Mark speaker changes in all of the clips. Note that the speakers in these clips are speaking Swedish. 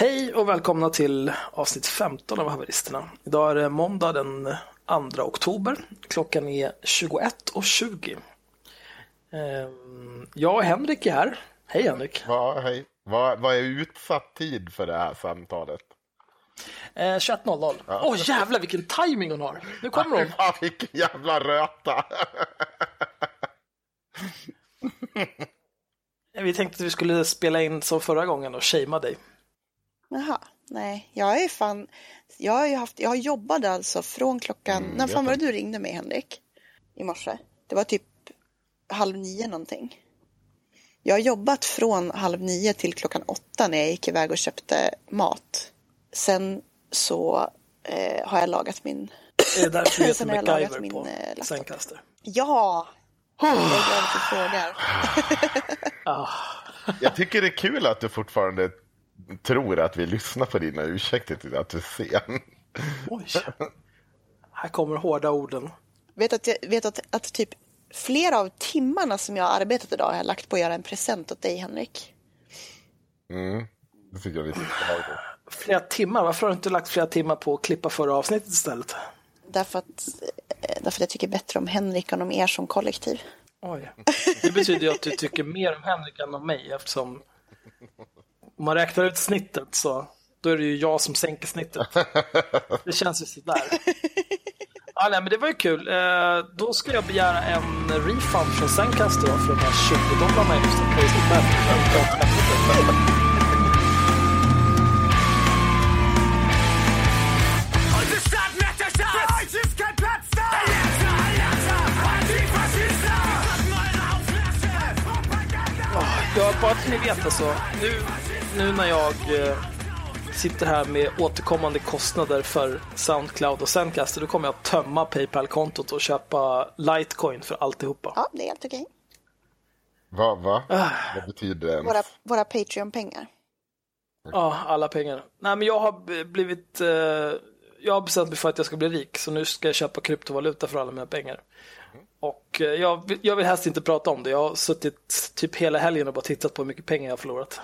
Speaker 1: Hej och välkomna till avsnitt 15 av Haveristerna. Idag är det måndag den 2 oktober. Klockan är 21.20. Ehm, jag och Henrik är här. Hej Henrik!
Speaker 2: Va, hej. Vad, vad är utsatt tid för det här samtalet?
Speaker 1: Eh, 21.00. Åh oh, jävlar vilken timing hon har! Nu kommer hon!
Speaker 2: Fan, vilken jävla röta!
Speaker 1: Vi tänkte att vi skulle spela in som förra gången och shamea dig.
Speaker 3: Jaha, nej, jag är fan, jag har ju haft, jag jobbade alltså från klockan,
Speaker 2: Mm,
Speaker 3: när fan var det du ringde mig Henrik? I morse? Det var typ halv nio någonting. Jag har jobbat från halv nio till klockan åtta när jag gick iväg och köpte mat. Sen så eh, har jag lagat min,
Speaker 1: Är det därför du heter
Speaker 3: Sen har jag lagat
Speaker 1: MacGyver
Speaker 3: min,
Speaker 1: på
Speaker 3: eh,
Speaker 1: sängkaster?
Speaker 3: ja! Jag är glad att du frågar.
Speaker 1: Ah,
Speaker 2: Jag tycker det är kul att du fortfarande tror att vi lyssnar på dina ursäkter till att du är sen.
Speaker 1: oj! Här kommer hårda orden.
Speaker 3: Vet att, jag, vet att, att typ flera av timmarna som jag har arbetat idag har jag lagt på att göra en present åt dig Henrik.
Speaker 2: Mm, det tycker jag lite.
Speaker 1: Flera timmar? Varför har du inte lagt flera timmar på att klippa förra avsnittet istället?
Speaker 3: Därför att, eh, därför att jag tycker bättre om Henrik än om er som kollektiv.
Speaker 1: Oj. Det betyder ju att du tycker mer om Henrik än om mig eftersom om man räknar ut snittet så då är det ju jag som sänker snittet. Det känns ju sådär. Ja, nej, men det var ju kul. Eh, då ska jag begära en refund från Zencaster då för de här 20 dollarna jag just har! Ja, bara att ni vet alltså. Nu, nu när jag eh, sitter här med återkommande kostnader för Soundcloud och Zencaster, då kommer jag att tömma Paypal-kontot och köpa Litecoin för alltihopa.
Speaker 3: Ja, det är helt okej.
Speaker 2: Va, va?
Speaker 1: Ah.
Speaker 2: Vad betyder det?
Speaker 3: Våra, våra Patreon-pengar.
Speaker 1: Ja, alla pengar. Nej, men jag har blivit... Eh, jag har bestämt mig för att jag ska bli rik, så nu ska jag köpa kryptovaluta för alla mina pengar. Och eh, jag, vill- jag vill helst inte prata om det. Jag har suttit typ hela helgen och bara tittat på hur mycket pengar jag har förlorat.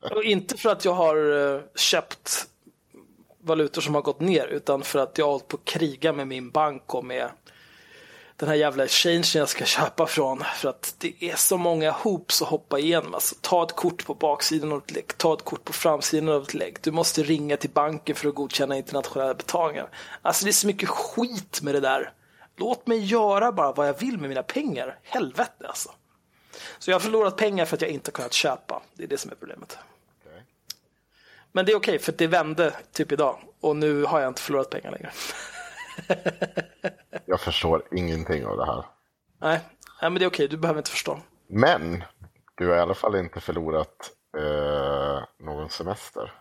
Speaker 1: och inte för att jag har eh, köpt valutor som har gått ner, utan för att jag har hållit på att kriga med min bank och med den här jävla exchangen jag ska köpa från. För att det är så många hoops att hoppa igenom. Alltså, ta ett kort på baksidan av ett lägg, ta ett kort på framsidan av ett lägg. Du måste ringa till banken för att godkänna internationella betalningar. Alltså det är så mycket skit med det där. Låt mig göra bara vad jag vill med mina pengar. Helvete alltså. Så jag har förlorat pengar för att jag inte har kunnat köpa. Det är det som är problemet.
Speaker 2: Okej.
Speaker 1: Men det är okej för att det vände typ idag. Och nu har jag inte förlorat pengar längre.
Speaker 2: Jag förstår ingenting av det här.
Speaker 1: Nej, Nej men det är okej. Du behöver inte förstå.
Speaker 2: Men du har i alla fall inte förlorat eh, någon semester.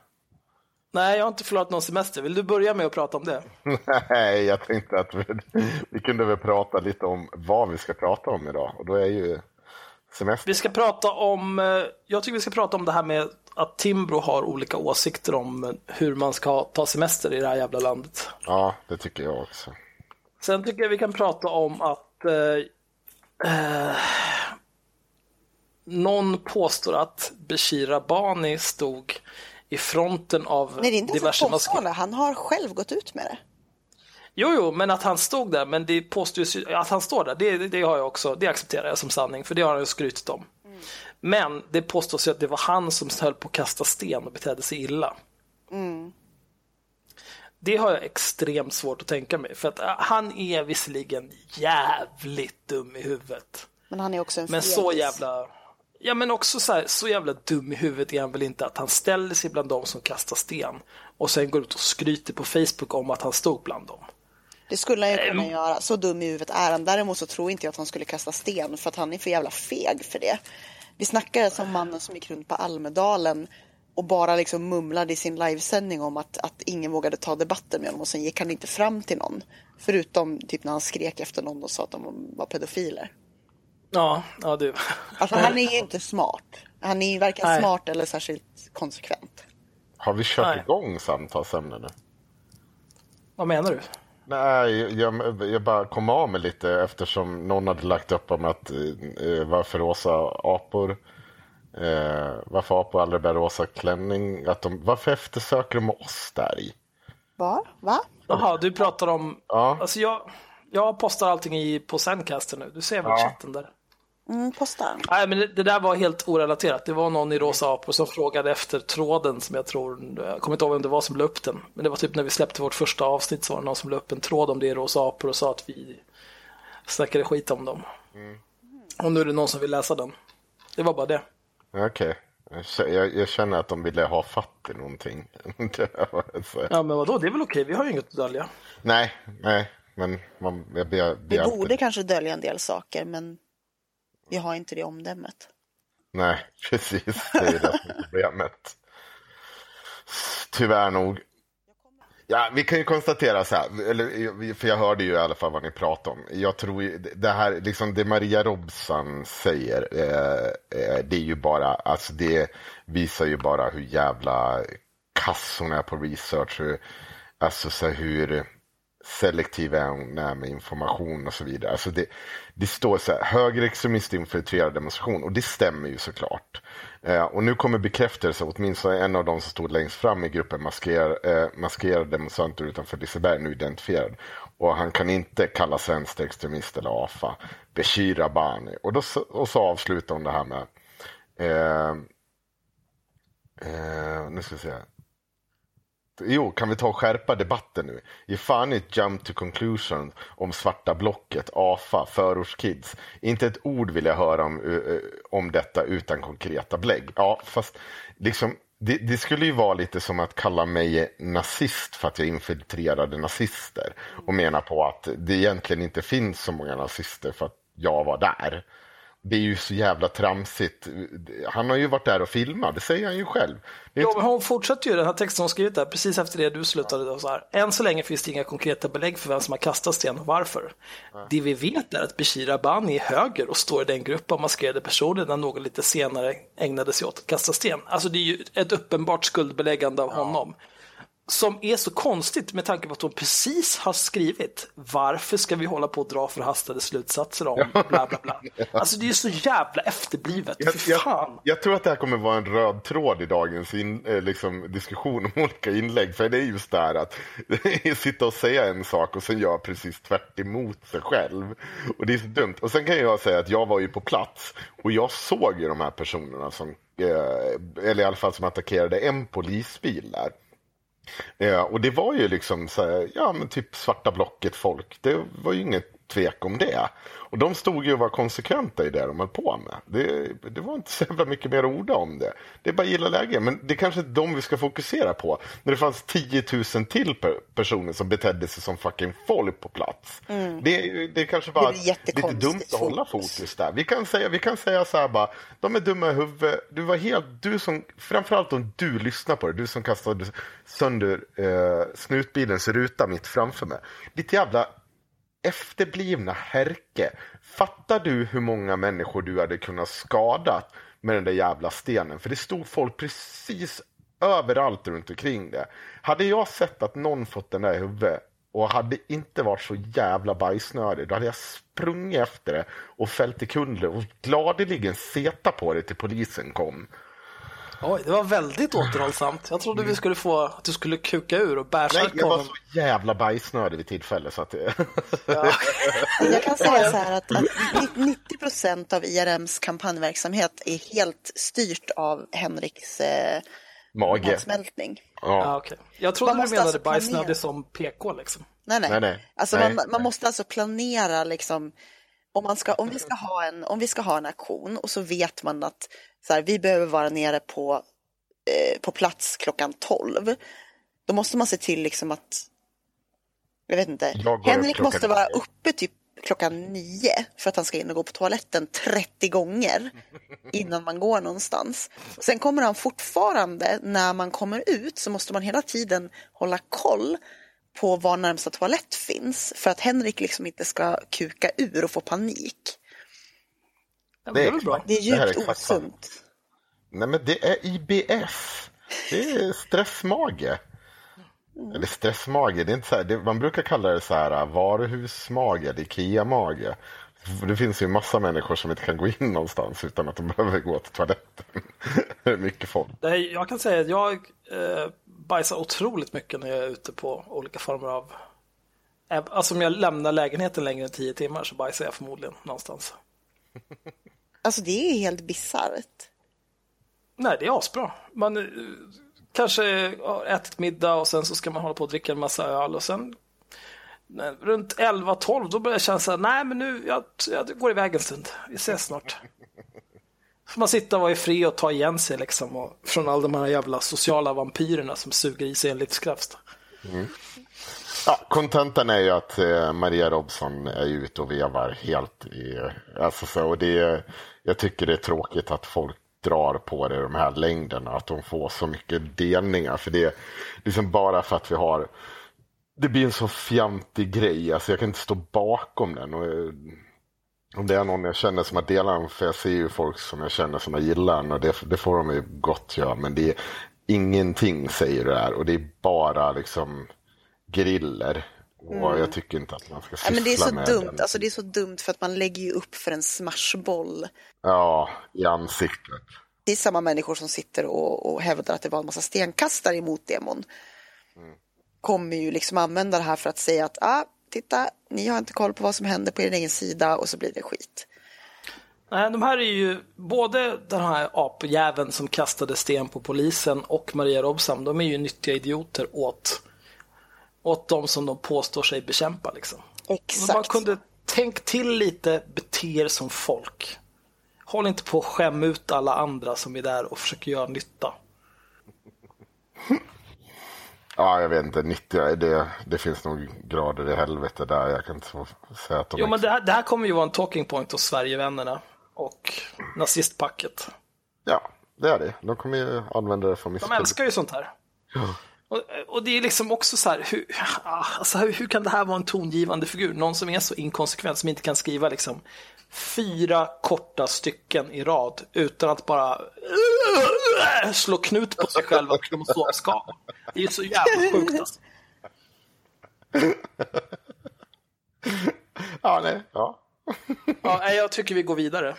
Speaker 1: Nej, jag har inte förlorat någon semester. Vill du börja med att prata om det?
Speaker 2: Nej, jag tänkte att vi, vi kunde väl prata lite om vad vi ska prata om idag. Och då är ju semester.
Speaker 1: Vi ska prata om, eh, jag tycker vi ska prata om det här med att Timbro har olika åsikter om eh, hur man ska ta semester i det här jävla landet.
Speaker 2: Ja, det tycker jag också.
Speaker 1: Sen tycker jag vi kan prata om att eh, eh, någon påstår att Beshir Bani stod i fronten av
Speaker 3: Nej, det är inte ens
Speaker 1: diverse
Speaker 3: ett
Speaker 1: moské-
Speaker 3: påstående. Han har själv gått ut med det.
Speaker 1: Jo, jo, men att han stod där, men det påstås att han står där, det, det, har jag också, det accepterar jag som sanning, för det har han ju skrytit om. Men det påstås ju att det var han som höll på att kasta sten och betedde sig illa. Det har jag extremt svårt att tänka mig, för att äh, han är visserligen jävligt dum i huvudet.
Speaker 3: Men han är också en
Speaker 1: Men så jävla... Ja men också så, här, så jävla dum i huvudet är han väl inte att han ställer sig bland dem som kastar sten och sen går ut och skryter på Facebook om att han stod bland dem.
Speaker 3: Det skulle han ju kunna
Speaker 1: Ehm.
Speaker 3: göra. Så dum i huvudet är han. Däremot så tror inte jag att han skulle kasta sten för att han är för jävla feg för det. Vi snackar alltså om mannen som gick runt på Almedalen och bara liksom mumlade i sin livesändning om att, att ingen vågade ta debatten med honom och sen gick han inte fram till någon. Förutom typ när han skrek efter någon och sa att de var pedofiler.
Speaker 1: Ja, ja du.
Speaker 3: Alltså han är ju inte smart. Han är ju varken
Speaker 1: Nej.
Speaker 3: smart eller särskilt konsekvent.
Speaker 2: Har vi kört
Speaker 1: Nej.
Speaker 2: igång samtalsämnen nu?
Speaker 1: Vad menar du?
Speaker 2: Nej, jag, jag bara kom av mig lite eftersom någon hade lagt upp om att eh, varför rosa apor Eh, varför apor aldrig bär rosa klänning? Att de, varför eftersöker de oss där i?
Speaker 3: Var? Va?
Speaker 1: Jaha, du pratar om...
Speaker 2: Ja.
Speaker 1: Alltså jag, jag postar allting i, på Zencaster nu. Du ser väl
Speaker 2: Ja.
Speaker 1: chatten där?
Speaker 3: Mm, posta.
Speaker 1: Nej, men det, det där var helt orelaterat. Det var någon i Rosa Apor som frågade efter tråden som jag tror, jag kommer inte ihåg vem det var som la upp den. Men det var typ när vi släppte vårt första avsnitt så var det någon som la upp en tråd om det i Rosa Apor och sa att vi snackade skit om dem. Och nu är det någon som vill läsa den. Det var bara det.
Speaker 2: Okej. Jag kä- Jag, jag känner att de ville ha fatt i någonting.
Speaker 1: Ja, men vadå, det är väl okej, vi har ju inget att dölja.
Speaker 2: nej, nej, men man, jag ber,
Speaker 3: Vi
Speaker 2: ber
Speaker 3: borde kanske dölja en del saker, men vi har inte det omdömet.
Speaker 2: Nej, precis. Det är det som är problemet. Tyvärr nog. Ja, vi kan ju konstatera så här, eller, för jag hörde ju i alla fall vad ni pratade om. Jag tror ju, det här, liksom det Maria Robson säger, eh, eh, det är ju bara, alltså det visar ju bara hur jävla kass hon är på research. Hur, alltså så här, hur selektiv är hon är med information och så vidare. Alltså det, det står så här, högerextremist infiltrerar demonstration och det stämmer ju såklart. Eh, och nu kommer bekräftelse, åtminstone en av de som stod längst fram i gruppen maskerar, eh, maskerade demonstranter utanför Liseberg, nu identifierad. Och han kan inte kallas vänsterextremist eller AFA. Bashir Abani. Och, då, så- och så avslutar hon det här med eh, eh, nu ska vi se. Jo, kan vi ta och skärpa debatten nu? Ge fan i ett jump to conclusion om svarta blocket, AFA, förortskids. Inte ett ord vill jag höra om, eh, eh, om detta utan konkreta belägg. Ja, fast liksom, det, det skulle ju vara lite som att kalla mig nazist för att jag infiltrerade nazister och mena på att det egentligen inte finns så många nazister för att jag var där. Det är ju så jävla tramsigt. Han har ju varit där och filmat, det säger han ju själv.
Speaker 1: Jo,
Speaker 2: inte-
Speaker 1: men hon fortsätter ju den här texten hon skrivit där precis efter det du slutade. Då, så här. Än så länge finns det inga konkreta belägg för vem som har kastat sten och varför. Det vi vet är att Bashir Abani är höger och står i den grupp av maskerade personer när någon lite senare ägnade sig åt att kasta sten. Alltså det är ju ett uppenbart skuldbeläggande av honom. Som är så konstigt med tanke på att hon precis har skrivit varför ska vi hålla på och dra förhastade slutsatser om bla bla bla. Alltså det är ju så jävla efterblivet.
Speaker 2: Jag, jag, jag tror att det här kommer vara en röd tråd i dagens in, eh, liksom, diskussion om olika inlägg. För det är just det här att sitta och säga en sak och sen göra precis tvärt emot sig själv. Och det är så dumt. Och sen kan jag säga att jag var ju på plats och jag såg ju de här personerna som, eh, eller i alla fall som attackerade en polisbil där. Ja, och det var ju liksom så här, ja men typ svarta blocket folk. Det var ju inget tvek om det. Och de stod ju och var konsekventa i det de höll på med. Det, det var inte så jävla mycket mer orda om det. Det är bara gilla läge. Men det är kanske inte de vi ska fokusera på. När det fanns 10 000 till per, personer som betedde sig som fucking folk på plats. Det, är ju- det är kanske bara
Speaker 3: Det
Speaker 2: lite dumt att hålla
Speaker 3: fokus
Speaker 2: där. Vi kan säga, vi kan säga så här bara, de är dumma i huvudet. Du var helt, du som, framförallt om du lyssnar på det, du som kastade sönder eh, snutbilens ruta mitt framför mig. Ditt jävla efterblivna härke. Fattar du hur många människor du hade kunnat skada med den där jävla stenen? För det stod folk precis överallt runt omkring det. Hade jag sett att någon fått den där i huvudet och hade inte varit så jävla bajsnödig, då hade jag sprungit efter det och fällt i kunder och gladeligen seta på det till polisen kom.
Speaker 1: Oj, det var väldigt återhållsamt. Jag trodde vi skulle få att du skulle kuka ur och
Speaker 2: Nej,
Speaker 1: bärsärka
Speaker 2: jag var
Speaker 1: honom.
Speaker 2: så jävla bajsnödig vid tillfälle så att det...
Speaker 1: Ja.
Speaker 3: Jag kan säga så här att, att 90 procent av IRMs kampanjverksamhet är helt styrt av Henriks eh,
Speaker 2: Mage.
Speaker 3: matsmältning.
Speaker 1: Ja,
Speaker 2: Ja.
Speaker 1: okej. Jag trodde
Speaker 3: Man
Speaker 1: du menade
Speaker 3: alltså
Speaker 1: bajsnödig som PK liksom.
Speaker 3: Nej, nej.
Speaker 2: Nej, nej.
Speaker 3: Alltså
Speaker 2: Nej,
Speaker 3: man,
Speaker 2: nej.
Speaker 3: man måste alltså planera liksom om, man ska, om, vi ska ha en, om vi ska ha en aktion och så vet man att så här, vi behöver vara nere på, eh, på plats klockan 12. Då måste man se till liksom att, jag vet inte,
Speaker 2: Jag
Speaker 3: Henrik måste vara uppe typ klockan nio för att han ska in och gå på toaletten 30 gånger innan man går någonstans. Sen kommer han fortfarande, när man kommer ut så måste man hela tiden hålla koll på var närmsta toalett finns för att Henrik liksom inte ska kuka ur och få panik.
Speaker 1: Ja,
Speaker 2: Det
Speaker 1: det
Speaker 2: är
Speaker 1: är bra.
Speaker 3: Det är
Speaker 2: Det här är
Speaker 3: djupt
Speaker 2: exakt sant.
Speaker 3: osunt.
Speaker 2: Nej, men det är IBS. Det är stressmage. Eller stressmage, det är inte så här, det, man brukar kalla det så här varuhusmage eller Ikea-mage. Det finns ju massa människor som inte kan gå in någonstans utan att de behöver gå till toaletten. Det är mycket folk.
Speaker 1: Det är, jag kan säga att jag eh, bajsar otroligt mycket när jag är ute på olika former av... Alltså om jag lämnar lägenheten längre än tio timmar så bajsar jag förmodligen någonstans.
Speaker 3: Alltså det är helt bisarrt.
Speaker 1: Nej, det är asbra. Man eh, kanske har ätit middag och sen så ska man hålla på och dricka en massa öl och sen runt 11-12 då börjar jag känna så här, nej men nu, jag, jag går iväg en stund. Vi ses snart. Får man sitta och vara i fred och ta igen sig liksom och, från alla de här jävla sociala vampyrerna som suger i sig en livskraft.
Speaker 2: Ja, kontentan är ju att eh, Maria Robson är ute och vevar helt i... Alltså så, och det, jag tycker det är tråkigt att folk drar på det de här längderna, att de får så mycket delningar. För det är liksom bara för att vi har... Det blir en så fjantig grej, alltså jag kan inte stå bakom den. Och, eh, om det är någon jag känner som har delat den, för jag ser ju folk som jag känner som jag gillar den och det, det får de ju gott göra. Men det är ingenting säger det här och det är bara liksom griller. Och jag tycker inte att man ska
Speaker 3: Ja,
Speaker 2: syssla
Speaker 3: men det är så
Speaker 2: med
Speaker 3: dumt.
Speaker 2: den.
Speaker 3: Alltså det är så dumt för att man lägger ju upp för en smashboll.
Speaker 2: Ja, i ansiktet.
Speaker 3: Det är samma människor som sitter och, och hävdar att det var en massa stenkastare emot demon. Kommer ju liksom använda det här för att säga att ah, titta, ni har inte koll på vad som händer på er egen sida och så blir det skit.
Speaker 1: Nej, de här är ju både den här apjäveln som kastade sten på polisen och Maria Robsam, de är ju nyttiga idioter åt, åt de som de påstår sig bekämpa. Liksom. Om
Speaker 3: Exakt.
Speaker 1: man kunde tänk till lite, bete er som folk. Håll inte på att skämma ut alla andra som är där och försöker göra nytta.
Speaker 2: Ja, jag vet inte, 90, det, det finns nog grader i helvete där. Jag kan inte säga att de
Speaker 1: Jo, men det här, det här kommer ju vara en talking point hos Sverigevännerna och nazistpacket.
Speaker 2: Ja, det är det. De kommer ju använda det för
Speaker 1: De
Speaker 2: missbruk.
Speaker 1: älskar ju sånt här. Och, och det är liksom också så här, hur, ah, alltså hur, kan det här vara en tongivande figur? Någon som är så inkonsekvent, som inte kan skriva liksom fyra korta stycken i rad utan att bara slå knut på sig själv och kromosomskada. Det är så jävla sjukt alltså.
Speaker 2: Ja, nej. Ja.
Speaker 1: Ja, jag tycker vi går vidare.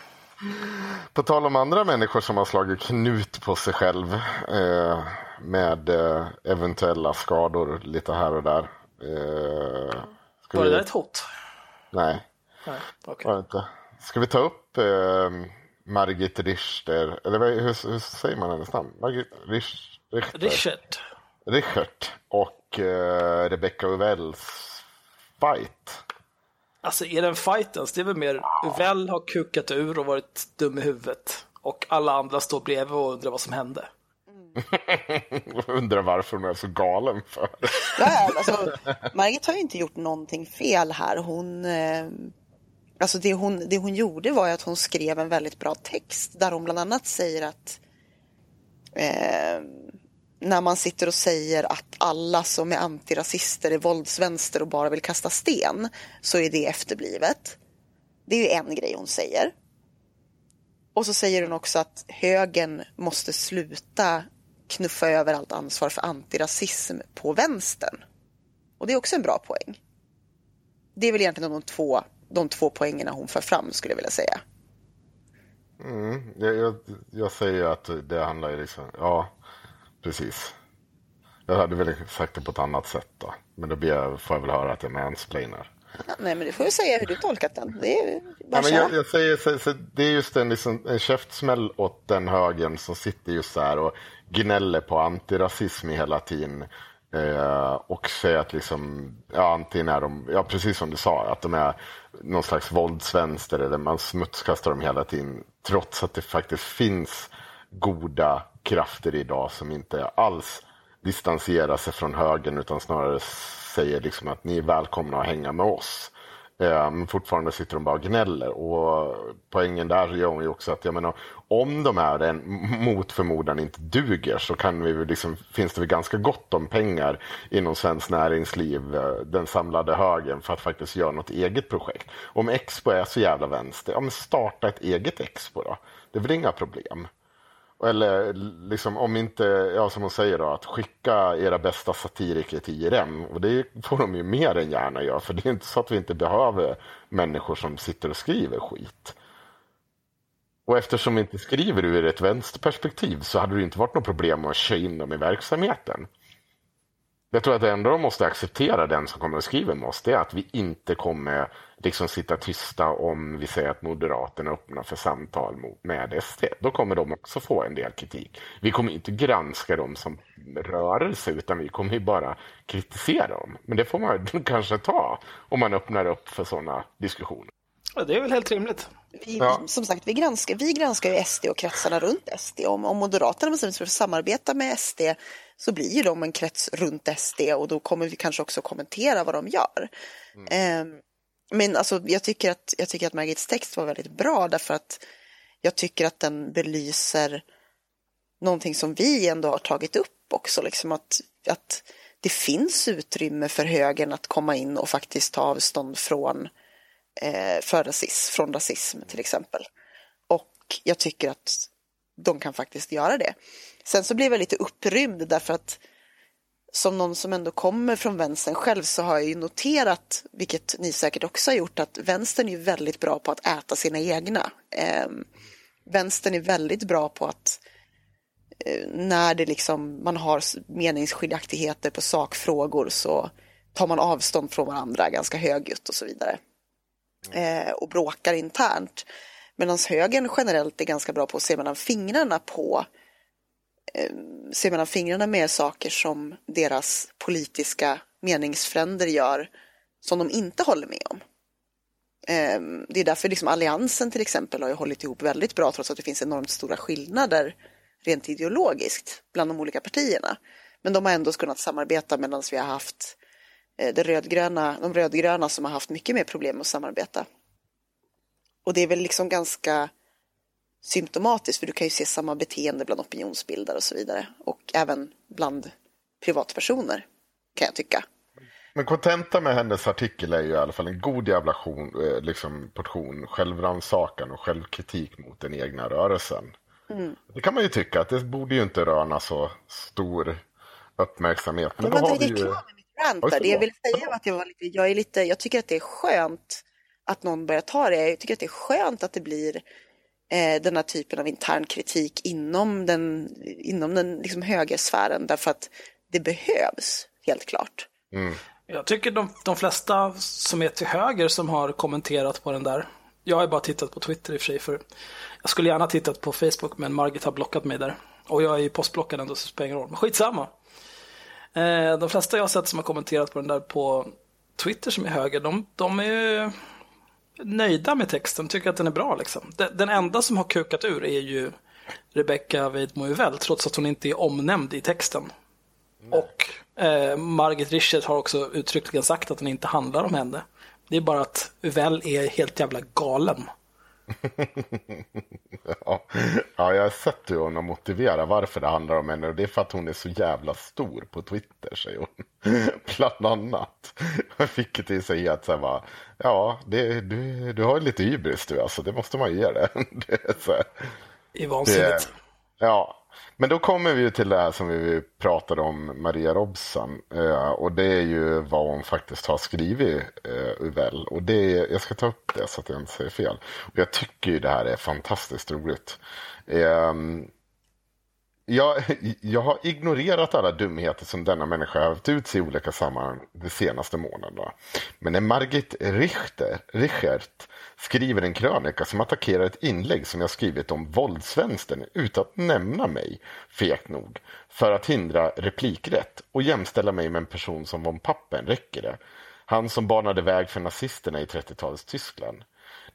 Speaker 2: På tal om andra människor som har slagit knut på sig själv eh, med eh, eventuella skador lite här och där. Eh,
Speaker 1: Var det
Speaker 2: vi...
Speaker 1: där ett hot?
Speaker 2: Nej,
Speaker 1: Nej, okej.
Speaker 2: var inte. Ska vi ta upp eh, Margit Richter, eller hur, hur säger man hennes namn? Margit Richter.
Speaker 1: Richard.
Speaker 2: Richert och eh, Rebecca Uvells fight.
Speaker 1: Alltså är det en fightens? Det är väl mer Uvell har kukat ur och varit dum i huvudet. Och alla andra står bredvid och undrar vad som hände.
Speaker 2: Undrar varför hon är så galen för.
Speaker 3: Ja, alltså, Margit har ju inte gjort någonting fel här. Hon, eh, alltså det, hon, det hon gjorde var ju att hon skrev en väldigt bra text där hon bland annat säger att eh, när man sitter och säger att alla som är antirasister är våldsvänster och bara vill kasta sten så är det efterblivet. Det är ju en grej hon säger. Och så säger hon också att högern måste sluta knuffa över allt ansvar för antirasism på vänstern. Och det är också en bra poäng. Det är väl egentligen de två, de två poängerna hon för fram skulle jag vilja säga.
Speaker 2: Mm, jag, jag, jag säger att det handlar ju liksom, ja, precis. Jag hade väl sagt det på ett annat sätt då. Men då blir jag, får jag väl höra att jag mansplainar.
Speaker 3: Nej, men du får ju säga hur du tolkat den. Det är
Speaker 2: Ja, men jag, jag säger, så, så, det är just en, liksom, en käftsmäll åt den högen som sitter just så här och gnäller på antirasism hela tiden. Eh, och säger att liksom, ja, antingen är de, ja precis som du sa, att de är någon slags våldsvänster eller man smutskastar dem hela tiden. Trots att det faktiskt finns goda krafter idag som inte alls distanserar sig från högern utan snarare säger liksom att ni är välkomna att hänga med oss. Eh, men fortfarande sitter de bara och gnäller. Och poängen där gör hon ju också att jag menar, om de här en, mot förmodan inte duger så kan vi, liksom, finns det väl ganska gott om pengar inom svenskt näringsliv, eh, den samlade högen, för att faktiskt göra något eget projekt. Om Expo är så jävla vänster, ja men starta ett eget Expo då. Det är väl inga problem. Eller liksom om inte, ja som hon säger då, att skicka era bästa satiriker till IRM. Och det får de ju mer än gärna göra, för det är inte så att vi inte behöver människor som sitter och skriver skit. Och eftersom vi inte skriver ur ett vänsterperspektiv så hade det inte varit något problem att köra in dem i verksamheten. Jag tror att det enda de måste acceptera, den som kommer och skriver med oss, det är att vi inte kommer liksom sitta tysta om vi säger att Moderaterna öppnar för samtal mot, med SD. Då kommer de också få en del kritik. Vi kommer inte granska dem som rörelse, utan vi kommer ju bara kritisera dem. Men det får man kanske ta om man öppnar upp för sådana diskussioner.
Speaker 1: Ja, det är väl helt rimligt.
Speaker 3: Vi,
Speaker 2: Ja.
Speaker 3: som sagt, vi granskar, vi granskar ju SD och kretsarna runt SD. Om, om Moderaterna bestämmer sig för att samarbeta med SD så blir ju de en krets runt SD och då kommer vi kanske också kommentera vad de gör. Ehm, men alltså, jag, tycker att, jag tycker att Margits text var väldigt bra därför att jag tycker att den belyser någonting som vi ändå har tagit upp också, liksom att, att det finns utrymme för högern att komma in och faktiskt ta avstånd från eh, för rasism, från rasism till exempel. Och jag tycker att de kan faktiskt göra det. Sen så blev jag lite upprymd därför att som någon som ändå kommer från vänstern själv så har jag ju noterat, vilket ni säkert också har gjort, att vänstern är väldigt bra på att äta sina egna. Eh, vänstern är väldigt bra på att eh, när det liksom, man har meningsskiljaktigheter på sakfrågor så tar man avstånd från varandra ganska högljutt och så vidare eh, och bråkar internt. Medan högern generellt är ganska bra på att se mellan fingrarna på Ehm, se mellan fingrarna med saker som deras politiska meningsfränder gör som de inte håller med om. Ehm, det är därför liksom Alliansen till exempel har ju hållit ihop väldigt bra trots att det finns enormt stora skillnader rent ideologiskt bland de olika partierna. Men de har ändå kunnat samarbeta medan vi har haft eh, det rödgröna, de rödgröna som har haft mycket mer problem att samarbeta. Och det är väl liksom ganska symptomatiskt för du kan ju se samma beteende bland opinionsbildare och så vidare. Och även bland privatpersoner kan jag tycka.
Speaker 2: Men kontenta med hennes artikel är ju i alla fall en god jävla tion, eh, liksom, portion självrannsakan och självkritik mot den egna rörelsen. Det kan man ju tycka att det borde ju inte röna så stor uppmärksamhet. Men
Speaker 3: Men
Speaker 2: då har vi ju...
Speaker 3: klar med mitt rant
Speaker 2: Oj,
Speaker 3: där. Det jag vill säga var att jag var lite, jag är lite, jag tycker att det är skönt att någon börjar ta det. Jag tycker att det är skönt att det blir eh, den här typen av intern kritik inom den, inom den liksom högersfären därför att det behövs, helt klart.
Speaker 1: Jag tycker de, de flesta som är till höger som har kommenterat på den där. Jag har ju bara tittat på Twitter i och för sig. För jag skulle gärna tittat på Facebook men Margit har blockat mig där. Och jag är ju postblockad ändå så det spelar ingen roll. Men skitsamma. Eh, de flesta jag har sett som har kommenterat på den där på Twitter som är höger. De, de är ju nöjda med texten. Tycker att den är bra liksom. Den, enda som har kukat ur är ju Rebecca Weidmo Uvell. Trots att hon inte är omnämnd i texten. Och eh, Margit Richard har också uttryckligen sagt att den inte handlar om henne. Det är bara att Uvell är helt jävla galen.
Speaker 2: Ja. ja, jag har sett hur hon har motiverat varför det handlar om henne och det är för att hon är så jävla stor på Twitter, säger hon. Bland annat. Det till sig att så här, bara, ja, det, du, du har ju lite hybris du, alltså, det måste man ju ge det. det är så här.
Speaker 1: Det är vansinnigt.
Speaker 2: Ja, men då kommer vi ju till det här som vi pratade om, Maria Robson. Eh, och det är ju vad hon faktiskt har skrivit, eh, Uvell. Och det, jag ska ta upp det så att jag inte säger fel. Och jag tycker ju det här är fantastiskt roligt. Ehm, jag, jag har ignorerat alla dumheter som denna människa har haft ut sig i olika sammanhang de senaste månaderna. Men när Margit Richter, Richert skriver en krönika som attackerar ett inlägg som jag skrivit om våldsvänstern utan att nämna mig, fegt nog, för att hindra replikrätt och jämställa mig med en person som von Pappen räcker det. Han som banade väg för nazisterna i 30-talets Tyskland.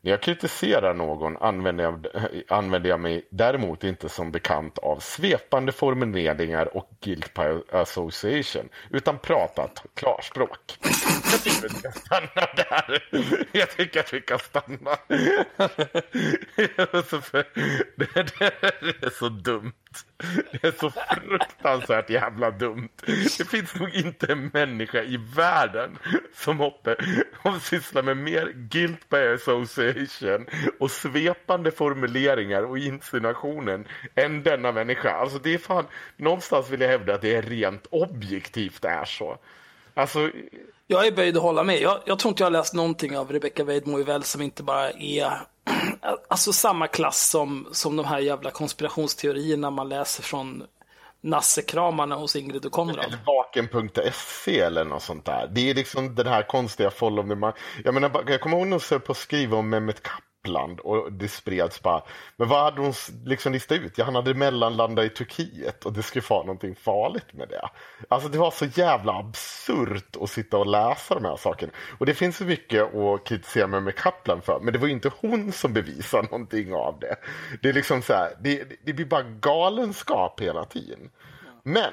Speaker 2: När jag kritiserar någon använder jag, använder jag mig däremot inte som bekant av svepande formuleringar och guilt by association, utan pratat klarspråk. Jag tycker att vi kan stanna där. Jag tycker att vi kan stanna. Det är så dumt. Det är så fruktansvärt jävla dumt. Det finns nog inte en människa i världen som hoppe, som sysslar med mer guilt by association och svepande formuleringar och insinuationen än denna människa. Alltså det är fan, någonstans vill jag hävda att det är rent objektivt är så. Alltså,
Speaker 1: Jag är böjd att hålla med. Jag, jag tror inte jag har läst någonting av Rebecca Weidmo väl som inte bara är alltså samma klass som, som de här jävla konspirationsteorierna man läser från nassekramarna hos Ingrid och Konrad.
Speaker 2: Eller vaken.se eller något sånt där. Det är liksom den här konstiga follow the money. Jag menar, jag kommer ihåg när hon på att skriva om Mehmet Lappland och det spreds bara. Men vad hade hon liksom listat ut? Ja, han hade mellanlandat i Turkiet och det skulle vara någonting farligt med det. Alltså det var så jävla absurt att sitta och läsa de här sakerna. Och det finns så mycket att kritisera Mehmet Kaplan för. Men det var ju inte hon som bevisade någonting av det. Det är liksom så här, det, det blir bara galenskap hela tiden. Men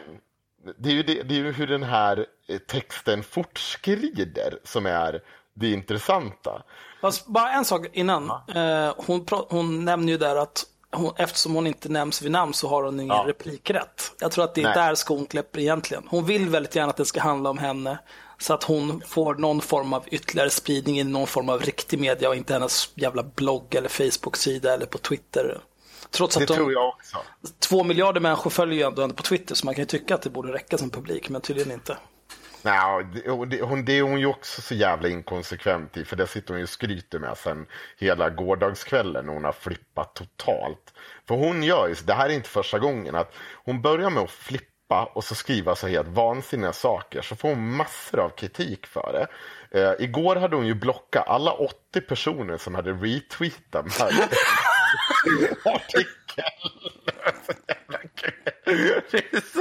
Speaker 2: det är, ju det, det är ju hur den här eh, texten fortskrider som är det intressanta.
Speaker 1: Fast bara en sak innan. Eh, hon, hon nämner ju där att hon, eftersom hon inte nämns vid namn så har hon ingen
Speaker 2: Ja.
Speaker 1: replikrätt. Jag tror att det är
Speaker 2: Nej.
Speaker 1: där skon kläpper egentligen. Hon vill väldigt gärna att det ska handla om henne. Så att hon får någon form av ytterligare spridning i någon form av riktig media och inte hennes jävla blogg eller Facebook-sida eller på Twitter. Trots
Speaker 2: Det
Speaker 1: att de,
Speaker 2: tror jag också.
Speaker 1: två miljarder människor följer ju ändå henne på Twitter så man kan ju tycka att det borde räcka som publik, men tydligen inte.
Speaker 2: Nej, det, hon, det är hon ju också så jävla inkonsekvent i för det sitter hon ju och skryter med sen hela gårdagskvällen när hon har flippat totalt. För hon gör ju, det här är inte första gången, att hon börjar med att flippa och så skriva så helt vansinniga saker så får hon massor av kritik för det. Eh, igår hade hon ju blockat alla 80 personer som hade retweetat artikeln. Det är så,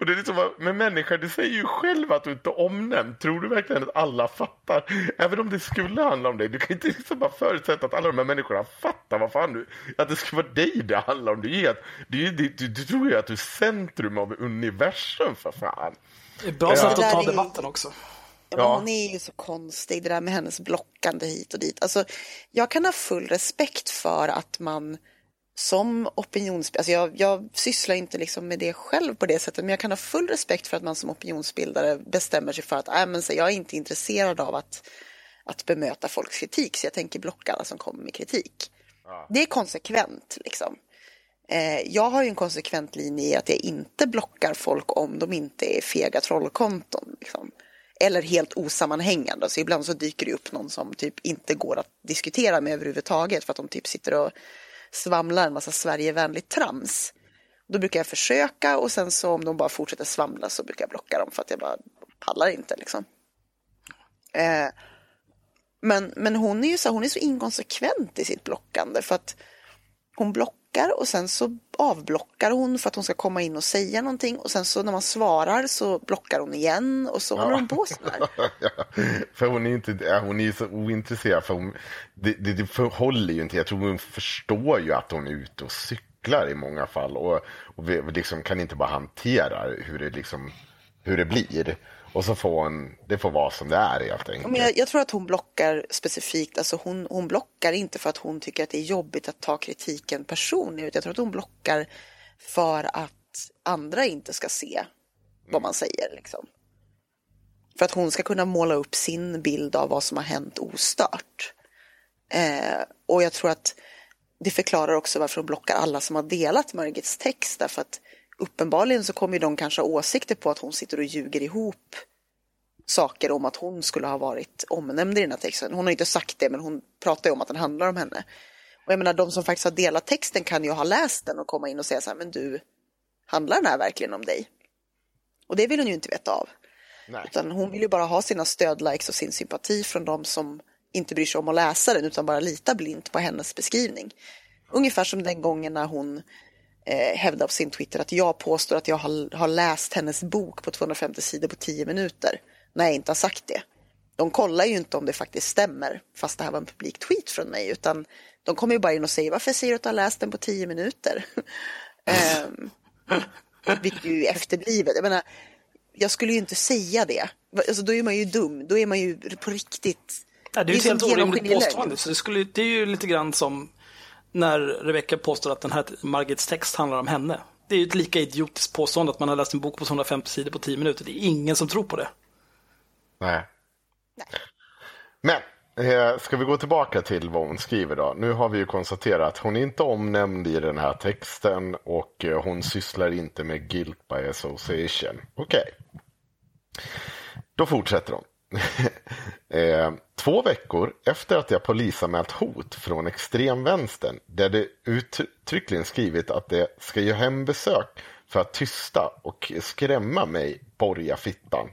Speaker 2: och det är liksom, men människa, du säger ju själv att du inte är omnämnd. Tror du verkligen att alla fattar? Även om det skulle handla om dig. Du kan inte liksom bara förutsätta att alla de här människorna fattar vad fan du, att det ska vara dig det handlar om. Du, är, du, du, du, du tror ju att du är centrum av universum för fan.
Speaker 1: Det är bra sätt att ta debatten också.
Speaker 3: Ja, men
Speaker 2: Ja.
Speaker 3: Hon är ju så konstig, det där med hennes blockande hit och dit. Alltså, jag kan ha full respekt för att man som opinionsbildare, alltså jag, jag sysslar inte liksom med det själv på det sättet, men jag kan ha full respekt för att man som opinionsbildare bestämmer sig för att äh, men så jag är inte intresserad av att, att bemöta folks kritik, så jag tänker blocka alla som kommer med kritik. Det är konsekvent liksom. Eh, jag har ju en konsekvent linje i att jag inte blockar folk om de inte är fega trollkonton. Liksom. Eller helt osammanhängande. Så ibland så dyker det upp någon som typ inte går att diskutera med överhuvudtaget för att de typ sitter och svamlar en massa Sverigevänligt trams. Då brukar jag försöka och sen så om de bara fortsätter svamla så brukar jag blocka dem för att jag bara pallar inte liksom. Eh, men, men hon är ju så, hon är så inkonsekvent i sitt blockande för att hon blockar och sen så avblockar hon för att hon ska komma in och säga någonting och sen så när man svarar så blockar hon igen och så håller hon på så här.
Speaker 2: Ja, för hon är inte, ja, hon är så ointresserad. För hon, det, det, det förhåller ju inte. Jag tror hon förstår ju att hon är ute och cyklar i många fall. Och, och vi liksom kan inte bara hantera hur det, liksom, hur det blir. Och så får hon, det får vara som det är helt enkelt.
Speaker 3: Men jag, jag tror att hon blockar specifikt, alltså hon, hon blockar inte för att hon tycker att det är jobbigt att ta kritiken personligt. Jag tror att hon blockar för att andra inte ska se vad man säger. Liksom. För att hon ska kunna måla upp sin bild av vad som har hänt ostört. Eh, och jag tror att det förklarar också varför hon blockar alla som har delat Margits text. Därför att uppenbarligen så kommer de kanske ha åsikter på att hon sitter och ljuger ihop saker om att hon skulle ha varit omnämnd i den här texten. Hon har inte sagt det men hon pratar ju om att den handlar om henne. Och jag menar de som faktiskt har delat texten kan ju ha läst den och komma in och säga så här, men du, handlar den här verkligen om dig? Och det vill hon ju inte veta av.
Speaker 2: Nej.
Speaker 3: Utan hon vill ju bara ha sina stödlikes och sin sympati från de som inte bryr sig om att läsa den utan bara litar blint på hennes beskrivning. Ungefär som den gången när hon eh, hävdar på sin Twitter att jag påstår att jag har, har läst hennes bok på 250 sidor på 10 minuter när jag inte har sagt det. De kollar ju inte om det faktiskt stämmer fast det här var en publik tweet från mig utan de kommer ju bara in och säger varför säger du att du har läst den på 10 minuter? Ehm, vilket ju är efterblivet. Jag menar, jag skulle ju inte säga det. Alltså, då är man ju dum. Då är man ju på riktigt...
Speaker 1: Ja, det är ju ett helt orimligt påstående. Så det, skulle, det är ju lite grann som när Rebecca påstår att den här Margits text handlar om henne. det är ju ett lika idiotiskt påstående att man har läst en bok på 250 sidor på 10 minuter. Det är ingen som tror på det.
Speaker 2: Nej. Men eh, ska vi gå tillbaka till vad hon skriver då? Nu har vi ju konstaterat att hon är inte omnämnd i den här texten och eh, hon sysslar inte med guilt by association. Okej. Då fortsätter hon. eh, två veckor efter att jag polisanmält hot från extremvänstern där det uttryckligen skrivit att det ska göra hembesök för att tysta och skrämma mig, borgarfittan.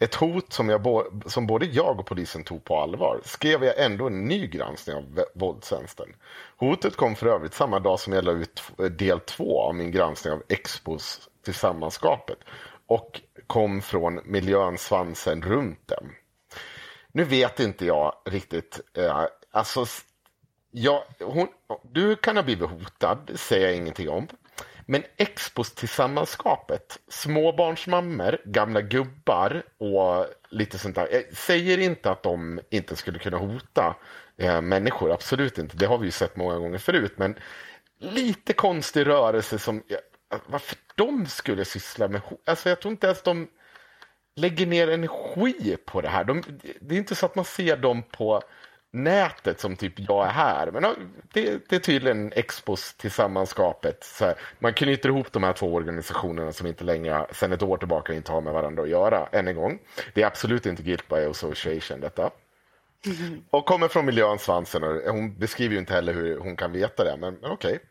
Speaker 2: Ett hot som, jag, som både jag och polisen tog på allvar skrev jag ändå en ny granskning av våldstjänsten. Hotet kom för övrigt samma dag som jag la ut del två av min granskning av Expos tillsammanskapet och kom från miljön svansen runt dem. Nu vet inte jag riktigt. Eh, alltså, ja, hon, du kan ha blivit hotad, det säger jag ingenting om. Men Expos tillsammanskapet, småbarnsmammor, gamla gubbar och lite sånt där. Jag säger inte att de inte skulle kunna hota eh, människor, absolut inte. Det har vi ju sett många gånger förut. Men lite konstig rörelse som varför de skulle syssla med Alltså jag tror inte ens de lägger ner energi på det här. De, det är inte så att man ser dem på nätet som typ jag är här. Men det, det är tydligen Expos tillsammanskapet. Så här, man knyter ihop de här två organisationerna som inte längre, sedan ett år tillbaka, inte har med varandra att göra, än en gång. Det är absolut inte guilt by association detta. Mm. Och kommer från miljön Svansen. Och hon beskriver ju inte heller hur hon kan veta det, men, men okej. Okay.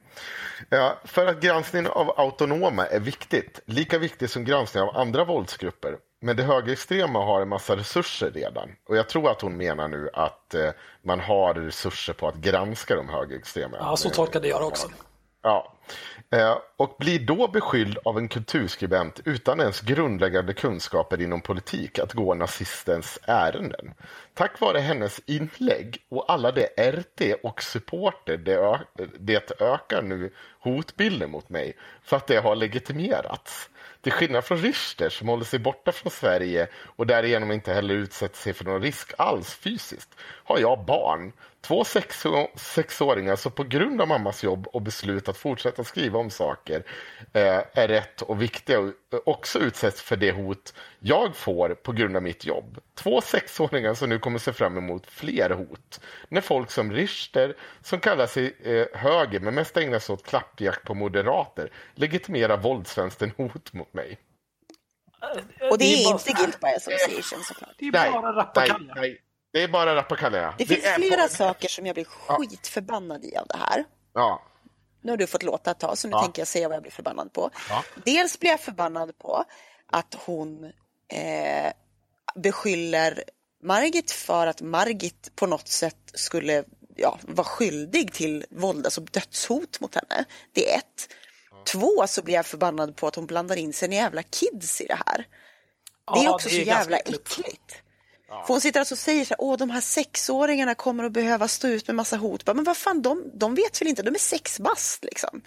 Speaker 2: Ja, för att granskningen av autonoma är viktigt, lika viktigt som granskning av andra våldsgrupper. Men det högerextrema har en massa resurser redan. Och jag tror att hon menar nu att eh, man har resurser på att granska de högerextrema.
Speaker 1: Ja, så tolkade jag det också.
Speaker 2: Ja. Eh, och blir då beskylld av en kulturskribent utan ens grundläggande kunskaper inom politik att gå nazistens ärenden. Tack vare hennes inlägg och alla de RT och supporter det, det ökar nu hotbilden mot mig för att det har legitimerats. Till skillnad från Richter som håller sig borta från Sverige och därigenom inte heller utsätter sig för någon risk alls fysiskt har jag barn Två sex, sexåringar som på grund av mammas jobb och beslut att fortsätta skriva om saker eh, är rätt och viktiga och också utsätts för det hot jag får på grund av mitt jobb. Två sexåringar som nu kommer se fram emot fler hot. När folk som Richter, som kallar sig eh, höger men mest ägnar sig åt klappjakt på moderater, legitimerar våldsvänstern hot mot mig.
Speaker 3: Och det är, det är inte guilt by association såklart.
Speaker 1: Det är bara rappakalja.
Speaker 2: Det är bara rappakalja.
Speaker 3: Det finns det flera bara... saker som jag blir skitförbannad i av det här.
Speaker 2: Ja.
Speaker 3: Nu har du fått låta ett tag, så nu ja. tänker jag säga vad jag blir förbannad på. Ja. Dels blir jag förbannad på att hon eh, beskyller Margit för att Margit på något sätt skulle ja, vara skyldig till våld, alltså dödshot mot henne. Det är ett. Ja. Två så blir jag förbannad på att hon blandar in sina jävla kids i det här. Det är också det är så jävla äckligt. äckligt. Ja. För hon sitter alltså och säger så här, åh de här sexåringarna kommer att behöva stå ut med massa hot. Men vad fan, de, de vet väl inte, de är sex bast liksom.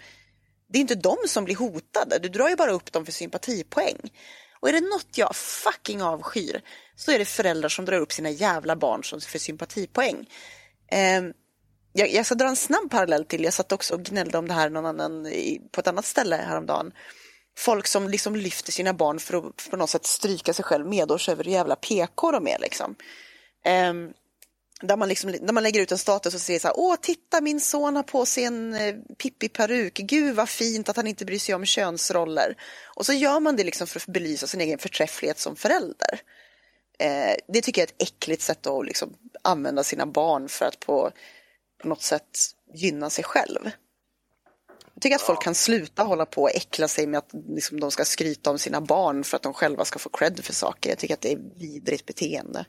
Speaker 3: Det är inte de som blir hotade, du drar ju bara upp dem för sympatipoäng. Och är det något jag fucking avskyr så är det föräldrar som drar upp sina jävla barn för sympatipoäng. Eh, jag, jag ska dra en snabb parallell till, jag satt också och gnällde om det här någon annan, på ett annat ställe häromdagen folk som liksom lyfter sina barn för att på något sätt stryka sig själv medårs över hur jävla PK de är liksom. Um, där man, liksom, där man lägger ut en status och säger så här, åh titta min son har på sig en eh, Pippi-peruk, gud vad fint att han inte bryr sig om könsroller. Och så gör man det liksom för att belysa sin egen förträfflighet som förälder. Eh, det tycker jag är ett äckligt sätt att liksom använda sina barn för att på, på något sätt gynna sig själv. Jag tycker att folk kan sluta hålla på och äckla sig med att liksom, de ska skryta om sina barn för att de själva ska få cred för saker. Jag tycker att det är vidrigt beteende.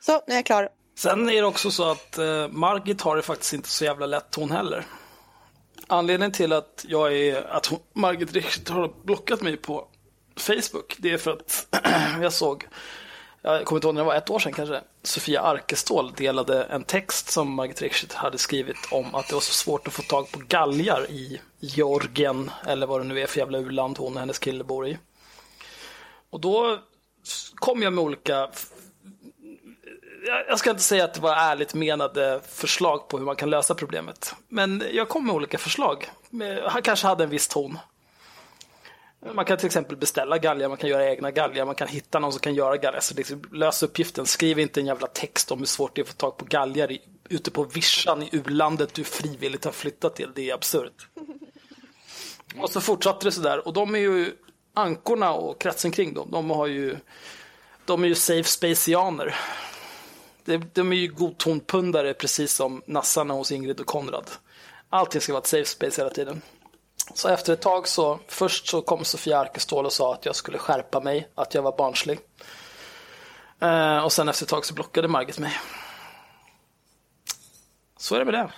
Speaker 3: Så, nu är jag klar.
Speaker 1: Sen är det också så att eh, Margit har det faktiskt inte så jävla lätt hon heller. Anledningen till att jag är, att hon, Margit Richter har blockat mig på Facebook, det är för att jag såg jag kommer inte ihåg när det var ett år sedan kanske, Sofia Arkestål delade en text som Margit Richter hade skrivit om att det var så svårt att få tag på galgar i Georgien, eller vad det nu är för jävla urland hon och hennes kille bor i. Och då kom jag med olika jag ska inte säga att det var ärligt menade förslag på hur man kan lösa problemet. Men jag kom med olika förslag. Han kanske hade en viss ton. Man kan till exempel beställa galgar, man kan göra egna galgar, man kan hitta någon som kan göra galgar. Alltså, så liksom, lös uppgiften, skriv inte en jävla text om hur svårt det är att få tag på galgar i, ute på vischan i u-landet du frivilligt har flyttat till. Det är absurt. Och så fortsatte det sådär och de är ju ankorna och kretsen kring dem, de har ju de är ju safe spacianer. De, de är ju godtonpundare precis som nassarna hos Ingrid och Konrad. Allting ska vara ett safe space hela tiden. Så efter ett tag så, först så kom Sofia Arkestål och sa att jag skulle skärpa mig, att jag var barnslig. Eh, och sen efter ett tag så blockade Margit mig. Så är det med det.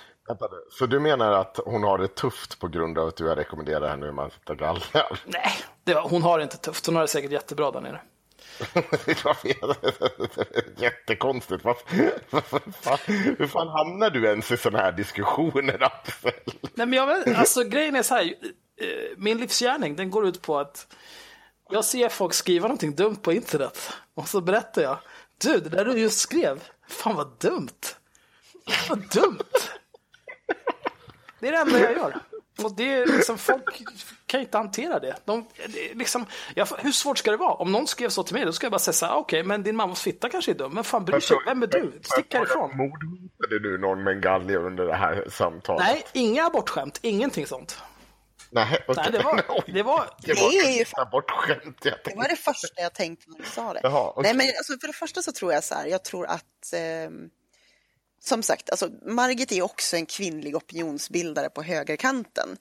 Speaker 2: Så du menar att hon har det tufft på grund av att du har rekommenderat henne hur man sätter galgar?
Speaker 1: Nej, det, hon har det inte tufft. Hon har det säkert jättebra där nere.
Speaker 2: Jättekonstigt. Hur fan hamnar du ens i sådana här diskussioner, Axel?
Speaker 1: Nej, men jag vet, alltså, grejen är så här, eh, min livsgärning den går ut på att jag ser folk skriva någonting dumt på internet och så berättar jag. Du, det där du just skrev, fan vad dumt. Vad dumt. Det är det enda jag gör. Och det är liksom, folk kan inte hantera det. De, det liksom, jag, hur svårt ska det vara? Om någon skrev så till mig, då ska jag bara säga så här, okej, okay, men din mammas fitta kanske är dum. Men fan bryr sig, vem är du? Stick härifrån.
Speaker 2: Mordhotade du någon med en galge under det här samtalet?
Speaker 1: Nej, inga abortskämt, ingenting sånt.
Speaker 2: Nej,
Speaker 1: Nej, det var... Det var,
Speaker 2: det var, det är ju abortskämt.
Speaker 3: Det var det första jag tänkte när du sa det.
Speaker 2: Jaha, okay.
Speaker 3: Nej, men alltså, för det första så tror jag så här, jag tror att eh, som sagt, alltså, Margit är också en kvinnlig opinionsbildare på högerkanten.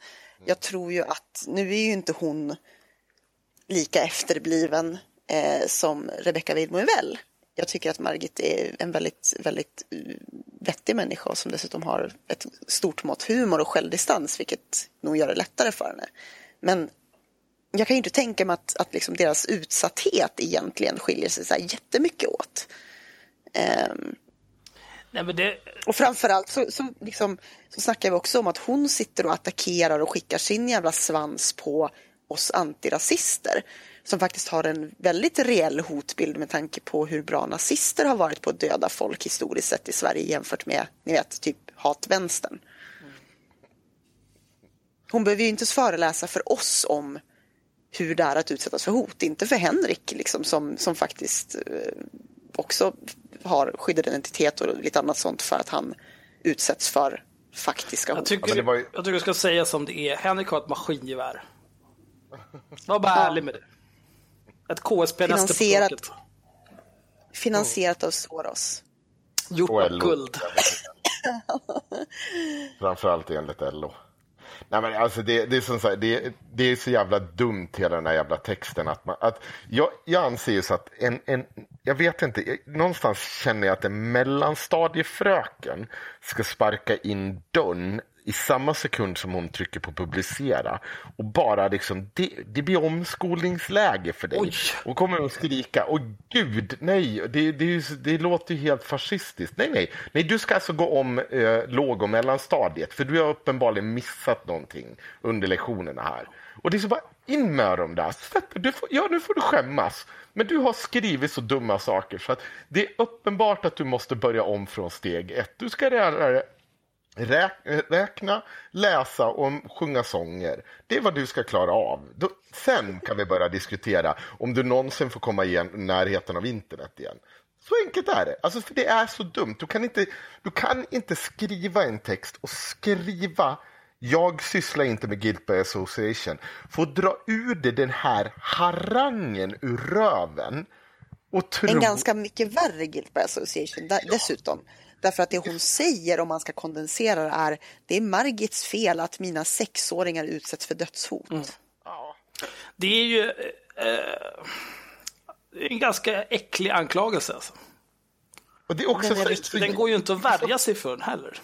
Speaker 3: Jag tror ju att, nu är ju inte hon lika efterbliven eh, som Rebecca Weidmo väl. Jag tycker att Margit är en väldigt, väldigt uh, vettig människa som dessutom har ett stort mått humor och självdistans, vilket nog gör det lättare för henne. Men jag kan ju inte tänka mig att, att liksom deras utsatthet egentligen skiljer sig så här jättemycket åt. Um,
Speaker 1: Nej, men det...
Speaker 3: Och framförallt så, så, liksom, så snackar vi också om att hon sitter och attackerar och skickar sin jävla svans på oss antirasister. Som faktiskt har en väldigt reell hotbild med tanke på hur bra nazister har varit på att döda folk historiskt sett i Sverige jämfört med, ni vet, typ hatvänstern. Hon behöver ju inte föreläsa för oss om hur det är att utsättas för hot, inte för Henrik liksom, som, som faktiskt eh, också har skyddad identitet och lite annat sånt för att han utsätts för faktiska hot.
Speaker 1: Jag tycker,
Speaker 2: ju...
Speaker 1: jag tycker du ska säga som det är. Henrik har ett maskingevär. Var bara
Speaker 3: Ja.
Speaker 1: ärlig med det. Ett KSP nästa
Speaker 3: Finansierat.
Speaker 1: taket.
Speaker 3: Finansierat av Soros.
Speaker 1: Gjort av guld.
Speaker 2: Framförallt enligt LO. Nej, men alltså det, det, är som här, det, det är så jävla dumt hela den här jävla texten. Att man, att jag, jag anser ju så att en, en, jag vet inte, jag, någonstans känner jag att en mellanstadiefröken ska sparka in dörren i samma sekund som hon trycker på publicera och bara liksom, det, det blir omskolningsläge för dig.
Speaker 1: Oj.
Speaker 2: Och kommer hon skrika, åh gud, nej, det, det, det låter ju helt fascistiskt. Nej, nej, nej, du ska alltså gå om eh, låg och mellanstadiet, för du har uppenbarligen missat någonting under lektionerna här. Och det är så bara, in med dem där. Du får, ja, nu får du skämmas. Men du har skrivit så dumma saker så att det är uppenbart att du måste börja om från steg ett. Du ska lära räkna, läsa och sjunga sånger. Det är vad du ska klara av. Då, sen kan vi börja diskutera om du någonsin får komma igen, i närheten av internet igen. Så enkelt är det. Alltså, för det är så dumt. Du kan, inte, du kan inte skriva en text och skriva jag sysslar inte med guilt by association. Få dra ur dig den här harangen ur röven och tro...
Speaker 3: En ganska mycket värre guilt by association dessutom. Därför att det hon säger, om man ska kondensera det, är det är Margits fel att mina sexåringar utsätts för dödshot.
Speaker 2: Ja.
Speaker 1: Det är ju eh, en ganska äcklig anklagelse. Alltså.
Speaker 2: Och det är också
Speaker 3: Den är
Speaker 2: så- så-
Speaker 1: Den går ju inte att värja sig för den heller.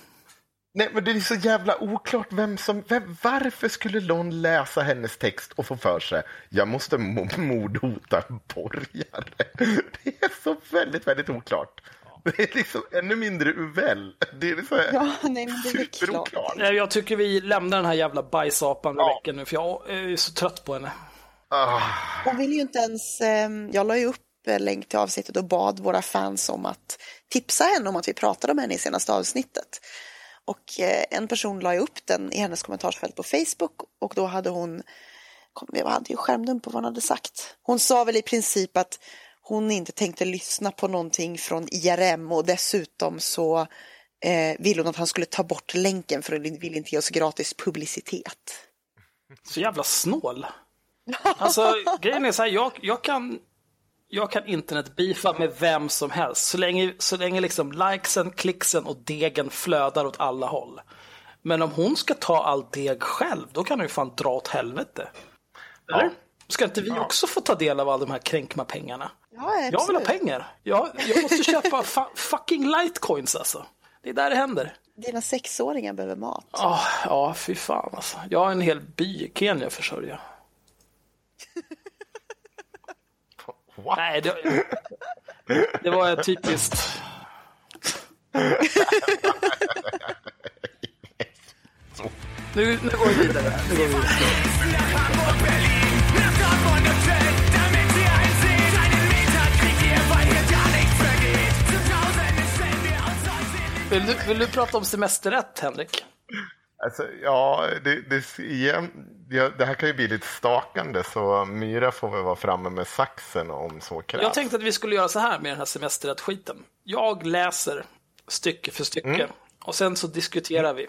Speaker 2: Nej, men det är så jävla oklart vem som... Vem, varför skulle någon läsa hennes text och få för sig jag måste mo- mordhota borgare? Det är så väldigt, väldigt oklart. Det är liksom ännu mindre Uvell. Det är så här
Speaker 3: Ja, nej, men det är
Speaker 2: superoklart.
Speaker 1: Jag tycker vi lämnar den här jävla bajsapan
Speaker 2: Ja.
Speaker 1: Rebecka nu, för jag är så trött på henne.
Speaker 2: Ah,
Speaker 3: Hon vill ju inte ens, eh, jag la ju upp eh, länk till avsnittet och bad våra fans om att tipsa henne om att vi pratade om henne i senaste avsnittet. Och eh, en person la ju upp den i hennes kommentarsfält på Facebook och då hade hon jag hade ju skärmdump på vad hon hade sagt. Hon sa väl i princip att hon inte tänkte lyssna på någonting från IRM och dessutom så eh, ville hon att han skulle ta bort länken för hon ville inte ge oss gratis publicitet.
Speaker 1: Så jävla snål. Alltså grejen är så här, jag, jag kan jag kan internetbeefa med vem som helst så länge, så länge liksom likesen, klicksen och degen flödar åt alla håll. Men om hon ska ta all deg själv, då kan hon ju fan dra åt helvete. Eller?
Speaker 2: Ja.
Speaker 1: Ska inte vi också få ta del av alla de här kränkma-pengarna?
Speaker 3: Ja,
Speaker 1: Jag vill ha pengar. Jag, jag måste köpa fa- fucking litecoins alltså. Det är där det händer.
Speaker 3: Dina sexåringar behöver mat.
Speaker 1: Ja, ja, fy fan alltså. Jag har en hel by i Kenya att försörja.
Speaker 2: What?
Speaker 1: Nej, det, det var typiskt... Nu, nu går vi vidare. Nu går vi vidare. Vill du, vill du prata om semesterrätt, Henrik?
Speaker 2: Alltså, ja, det, det, igen, det här kan ju bli lite stakande så Myra får väl vara framme med saxen om så krävs.
Speaker 1: Jag tänkte att vi skulle göra så här med den här semesterrätt-skiten. Jag läser stycke för stycke och sen så diskuterar vi.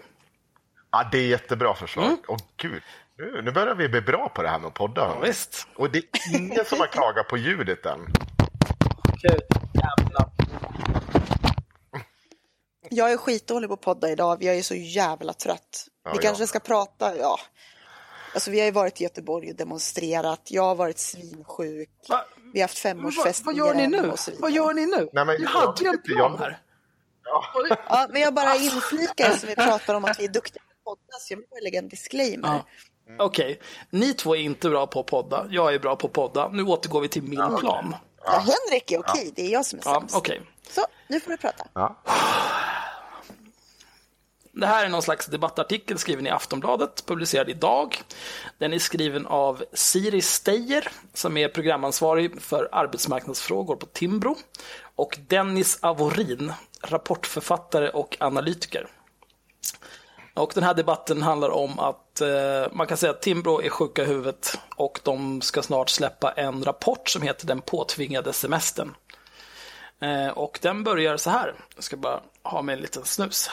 Speaker 2: Ja, det är jättebra förslag. Åh gud, nu, nu börjar vi bli bra på det här med att podda.
Speaker 1: Ja, visst.
Speaker 2: Och det är ingen som har klagat på ljudet än.
Speaker 1: Okej, jävlar.
Speaker 3: Jag är skitdålig på att podda idag. Jag är så jävla trött.
Speaker 2: Ja,
Speaker 3: vi
Speaker 2: ja.
Speaker 3: kanske ska prata, ja. Alltså vi har ju varit i Göteborg och demonstrerat. Jag har varit svinsjuk.
Speaker 1: Va?
Speaker 3: Vi har haft femårsfest
Speaker 1: Vad,
Speaker 3: i
Speaker 1: vad gör ni nu? Vad gör ni nu?
Speaker 2: Nej, men
Speaker 1: du
Speaker 2: jag
Speaker 1: hade ju en plan
Speaker 2: jag-
Speaker 1: här.
Speaker 3: Ja, men jag bara inflikar som vi pratar om att vi är duktiga på podda. Så jag vill lägga en disclaimer.
Speaker 1: Ja. Okej, ni två är inte bra på att podda. Jag är bra på att podda. Nu återgår vi till min plan.
Speaker 3: Ja, Henrik är okej, det är jag som är
Speaker 1: Ja,
Speaker 3: sämst.
Speaker 1: okej.
Speaker 3: Så, nu får du prata.
Speaker 2: Ja.
Speaker 1: Det här är någon slags debattartikel skriven i Aftonbladet, publicerad idag. Den är skriven av Siri Steyer, som är programansvarig för arbetsmarknadsfrågor på Timbro, och Dennis Avorin, rapportförfattare och analytiker. Och den här debatten handlar om att eh, man kan säga att Timbro är sjuka i huvudet och de ska snart släppa en rapport som heter Den påtvingade semestern. Eh, och den börjar så här. Jag ska bara ha med en liten snus.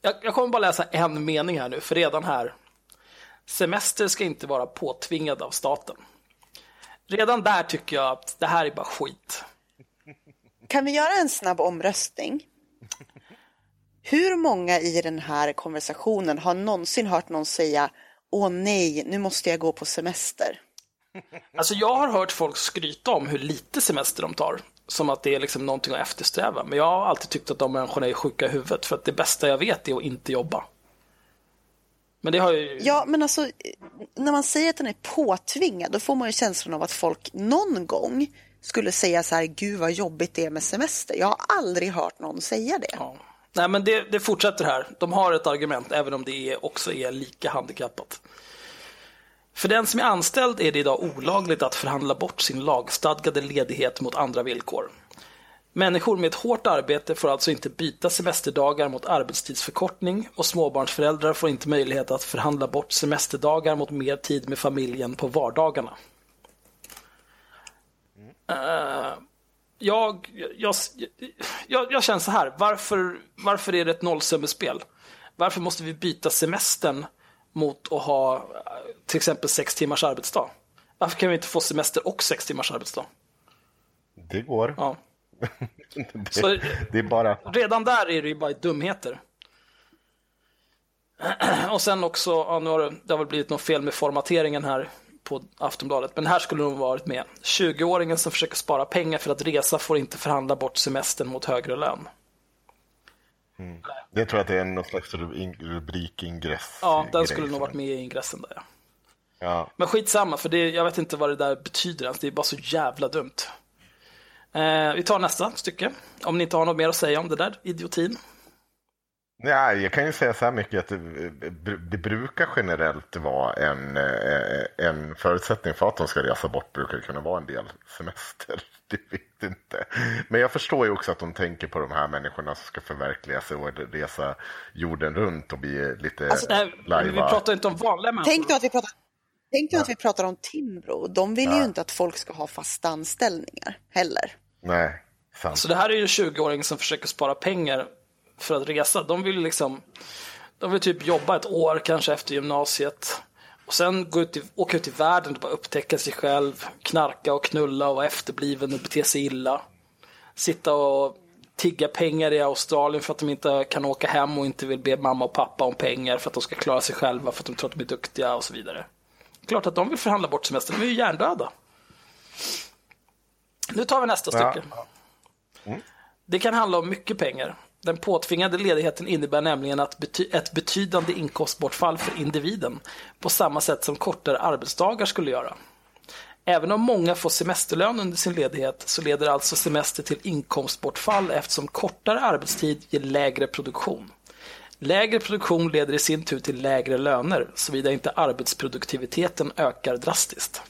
Speaker 1: Jag, jag kommer bara läsa en mening här nu, för redan här. Semester ska inte vara påtvingad av staten. Redan där tycker jag att det här är bara skit.
Speaker 3: Kan vi göra en snabb omröstning? Hur många i den här konversationen har någonsin hört någon säga Åh nej, nu måste jag gå på semester?
Speaker 1: Alltså jag har hört folk skryta om hur lite semester de tar. Som att det är liksom någonting att eftersträva. Men jag har alltid tyckt att de människorna är sjuka i huvudet. För att det bästa jag vet är att inte jobba. Men det har ju...
Speaker 3: Ja, men alltså när man säger att den är påtvingad då får man ju känslan av att folk någon gång skulle säga så här, gud vad jobbigt det är med semester. Jag har aldrig hört någon säga det.
Speaker 1: Ja. Nej, men det, det fortsätter här. De har ett argument, även om det är, också är lika handikappat. För den som är anställd är det idag olagligt att förhandla bort sin lagstadgade ledighet mot andra villkor. Människor med ett hårt arbete får alltså inte byta semesterdagar mot arbetstidsförkortning och småbarnsföräldrar får inte möjlighet att förhandla bort semesterdagar mot mer tid med familjen på vardagarna. Eh, jag, jag, jag, jag känner så här, varför, varför är det ett nollsummespel? Varför måste vi byta semestern mot att ha till exempel sex timmars arbetsdag? Varför kan vi inte få semester och sex timmars arbetsdag?
Speaker 2: Det går.
Speaker 1: Ja.
Speaker 2: det,
Speaker 1: Så-
Speaker 2: det är bara...
Speaker 1: Redan där är det ju bara dumheter. Och sen också, ja, nu har det, det har väl blivit något fel med formateringen här på Aftonbladet, men här skulle de varit med. 20-åringen som försöker spara pengar för att resa får inte förhandla bort semestern mot högre lön.
Speaker 2: Det tror jag att det är någon slags rubrikingress.
Speaker 1: Ja, den skulle nog
Speaker 2: som-
Speaker 1: varit med i ingressen där. ja.
Speaker 2: Ja.
Speaker 1: Men skitsamma, för det, jag vet inte vad det där betyder ens. Det är bara så jävla dumt. Eh, vi tar nästa stycke. Om ni inte har något mer att säga om det där idiotin.
Speaker 2: Nej, jag kan ju säga så här mycket att det, det brukar generellt vara en, eh, en förutsättning för att de ska resa bort brukar det kunna vara en del semester. Det vet inte. Men jag förstår ju också att de tänker på de här människorna som ska förverkliga sig och resa jorden runt och bli lite
Speaker 3: Alltså,
Speaker 1: men vi pratar inte om vanliga människor.
Speaker 3: Tänk nu att vi pratar, tänk nu att vi pratar om Timbro. De vill ju inte att folk ska ha fasta anställningar heller.
Speaker 2: Nej, sant.
Speaker 1: Så det här är ju en 20-åring som försöker spara pengar för att resa. De vill liksom, de vill typ jobba ett år kanske efter gymnasiet. Och sen gå ut i, åka ut i världen och bara upptäcka sig själv, knarka och knulla och vara efterbliven och bete sig illa. Sitta och tigga pengar i Australien för att de inte kan åka hem och inte vill be mamma och pappa om pengar för att de ska klara sig själva för att de tror att de är duktiga och så vidare. Klart att de vill förhandla bort semestern, de är ju hjärndöda. Nu tar vi nästa
Speaker 2: Ja.
Speaker 1: stycke. Det kan handla om mycket pengar. Den påtvingade ledigheten innebär nämligen att bety- ett betydande inkomstbortfall för individen på samma sätt som kortare arbetsdagar skulle göra. Även om många får semesterlön under sin ledighet så leder alltså semester till inkomstbortfall eftersom kortare arbetstid ger lägre produktion. Lägre produktion leder i sin tur till lägre löner såvida inte arbetsproduktiviteten ökar drastiskt.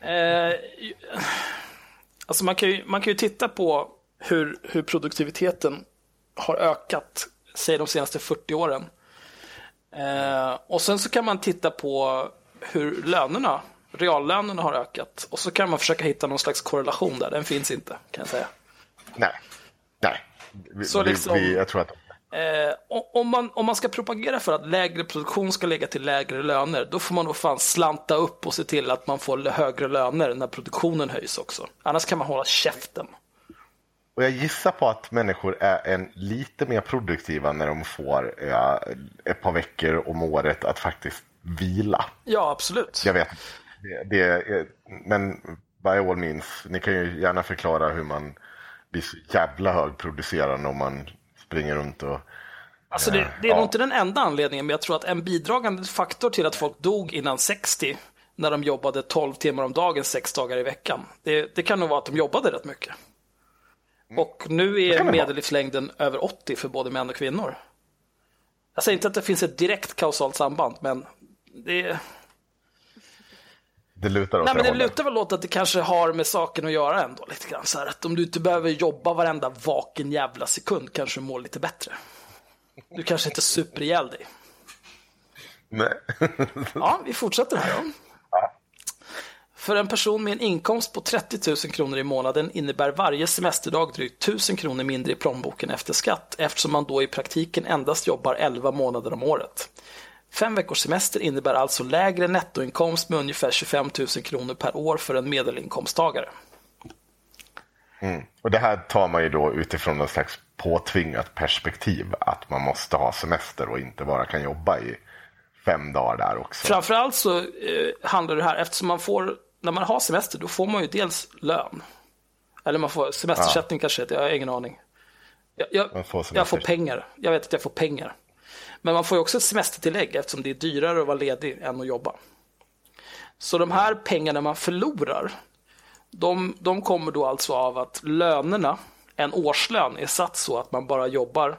Speaker 1: Eh, Alltså man kan ju, man kan ju titta på hur, hur produktiviteten har ökat, säg de senaste 40 åren. Eh, och sen så kan man titta på hur lönerna, reallönerna har ökat. Och så kan man försöka hitta någon slags korrelation där, den finns inte kan jag säga.
Speaker 2: Nej, nej. Vi,
Speaker 1: Så liksom-
Speaker 2: vi, jag tror att
Speaker 1: Eh, om, man, om man ska propagera för att lägre produktion ska lägga till lägre löner, då får man nog fan slanta upp och se till att man får högre löner när produktionen höjs också. Annars kan man hålla käften.
Speaker 2: Och jag gissar på att människor är en lite mer produktiva när de får ja, ett par veckor om året att faktiskt vila.
Speaker 1: Ja, absolut.
Speaker 2: Jag vet det, det är, Men by all means, ni kan ju gärna förklara hur man blir så jävla högproducerande om man springer runt och...
Speaker 1: Alltså det, det är
Speaker 2: Ja.
Speaker 1: nog inte den enda anledningen, men jag tror att en bidragande faktor till att folk dog innan 60, när de jobbade 12 timmar om dagen, sex dagar i veckan, det, det kan nog vara att de jobbade rätt mycket. Och nu
Speaker 2: Mm.
Speaker 1: Är medellivslängden över 80 för både män och kvinnor. Jag säger inte att det finns ett direkt kausalt samband, men det,
Speaker 2: Det lutar åt
Speaker 1: nej, men det
Speaker 2: hållet.
Speaker 1: lutar väl åt att det kanske har med saken att göra ändå. Lite grann. Så här, att om du inte behöver jobba varenda vaken jävla sekund kanske du mår lite bättre. Du kanske inte super ihjäl dig.
Speaker 2: Nej.
Speaker 1: Ja, vi fortsätter här då. För en person med en inkomst på 30 000 kronor i månaden innebär varje semesterdag drygt 1000 kronor mindre i plånboken efter skatt eftersom man då i praktiken endast jobbar 11 månader om året. Fem veckors semester innebär alltså lägre nettoinkomst med ungefär 25 000 kronor per år för en medelinkomsttagare.
Speaker 2: Och det här tar man ju då utifrån någon slags påtvingat perspektiv. Att man måste ha semester och inte bara kan jobba i fem dagar där också.
Speaker 1: Framförallt så eh, handlar det här, eftersom man får, när man har semester, då får man ju dels lön. Eller man får semestersättning kanske, jag har ingen aning. Jag, jag,
Speaker 2: får
Speaker 1: jag får pengar, jag vet att jag får pengar. Men man får ju också ett semestertillägg eftersom det är dyrare att vara ledig än att jobba. Så de här pengarna man förlorar, de, de kommer då alltså av att lönerna, en årslön, är satt så att man bara jobbar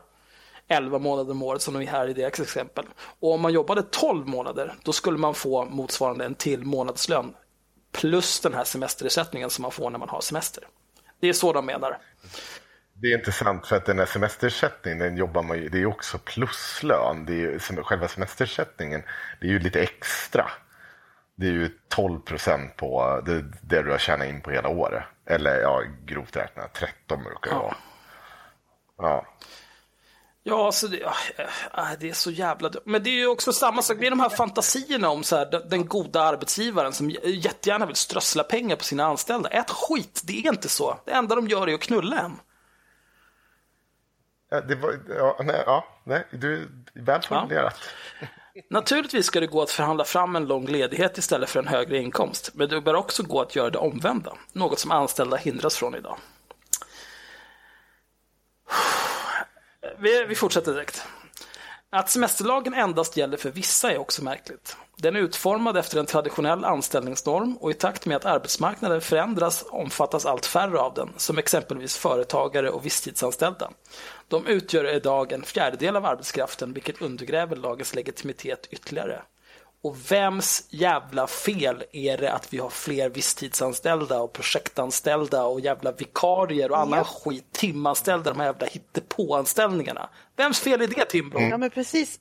Speaker 1: 11 månader om året som de är här i deras exempel. Och om man jobbade 12 månader, då skulle man få motsvarande en till månadslön plus den här semesterersättningen som man får när man har semester. Det är så de menar.
Speaker 2: Det är intressant för att den här semesterersättningen, den jobbar man ju, det är också pluslön. Det är ju, själva semesterersättningen, det är ju lite extra. Det är ju 12 procent på det, det du har tjänat in på hela året. Eller ja, grovt räknat 13 brukar det
Speaker 1: Ja.
Speaker 2: vara. Ja.
Speaker 1: Ja, så det, ja, äh, det är så jävla. Men det är ju också samma sak, det är de här fantasierna om så här, den, goda arbetsgivaren som jättegärna vill strössla pengar på sina anställda. Ät skit, det är inte så. Det enda de gör är att knulla en.
Speaker 2: Ja, det var, ja, nej, ja, nej, du, väl formulerat.
Speaker 1: Naturligtvis ska det gå att förhandla fram en lång ledighet istället för en högre inkomst, men det bör också gå att göra det omvända, något som anställda hindras från idag. Vi, vi fortsätter direkt. Att semesterlagen endast gäller för vissa är också märkligt. Den är utformad efter en traditionell anställningsnorm och i takt med att arbetsmarknaden förändras omfattas allt färre av den, som exempelvis företagare och visstidsanställda. De utgör idag en fjärdedel av arbetskraften, vilket undergräver lagens legitimitet ytterligare. Och vems jävla fel är det att vi har fler visstidsanställda och projektanställda och jävla vikarier och annan skit, timanställda, de här jävla hittepåanställningarna. Vems fel är det Timbro?
Speaker 3: Ja, men precis,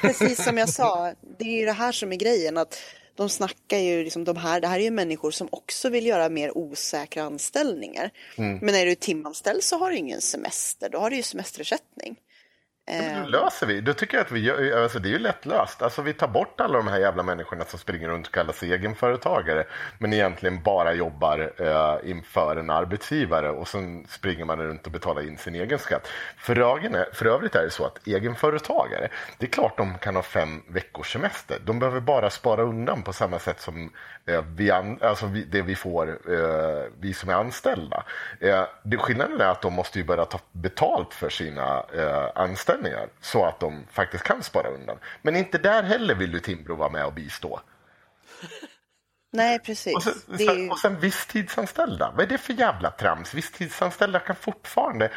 Speaker 3: precis som jag sa, det är ju det här som är grejen. att De snackar ju, liksom, de här, det här är ju människor som också vill göra mer osäkra anställningar. Men är du timanställd så har du ingen semester, då har du ju semesterersättning.
Speaker 2: Då löser vi. Då tycker jag att vi gör, alltså det är ju lättlöst. Alltså vi tar bort alla de här jävla människorna som springer runt och kallar sig egenföretagare. Men egentligen bara jobbar eh, inför en arbetsgivare och sen springer man runt och betalar in sin egen skatt. För, är, för övrigt är det så att egenföretagare, det är klart de kan ha fem veckors semester. De behöver bara spara undan på samma sätt som eh, vi, an, alltså vi, det vi får, eh, vi som är anställda. Eh, det, skillnaden är att de måste ju börja ta betalt för sina eh, anställningar så att de faktiskt kan spara undan. Men inte där heller vill du Timbro vara med och bistå.
Speaker 3: Nej, precis.
Speaker 2: Och sen,
Speaker 3: det är ju...
Speaker 2: och sen visstidsanställda. Vad är det för jävla trams? Visstidsanställda kan fortfarande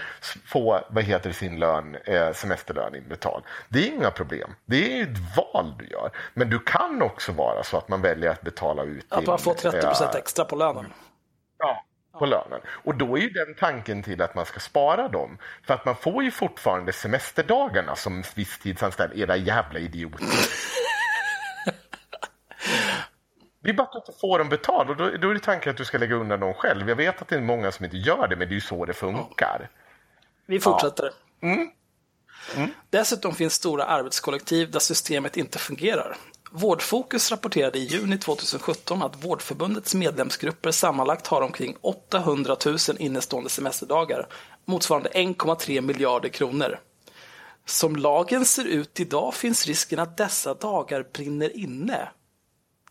Speaker 2: få vad heter sin lön, eh, semesterlön inbetald. Det är inga problem. Det är ju ett val du gör. Men du kan också vara så att man väljer att betala ut
Speaker 1: Att
Speaker 2: din,
Speaker 1: man får 30
Speaker 2: eh,
Speaker 1: extra på lönen.
Speaker 2: Ja, på lönen. Och då är ju den tanken till att man ska spara dem. För att man får ju fortfarande semesterdagarna som visstidsanställd. Era jävla idioter. Det är bara att du inte får dem betalt och då, då är det tanken att du ska lägga undan dem själv. Jag vet att det är många som inte gör det, men det är ju så det funkar.
Speaker 1: Vi fortsätter. Dessutom finns stora arbetskollektiv där systemet inte fungerar. Vårdfokus rapporterade i juni 2017 att Vårdförbundets medlemsgrupper sammanlagt har omkring 800 000 innestående semesterdagar, motsvarande 1,3 miljarder kronor. Som lagen ser ut idag finns risken att dessa dagar brinner inne.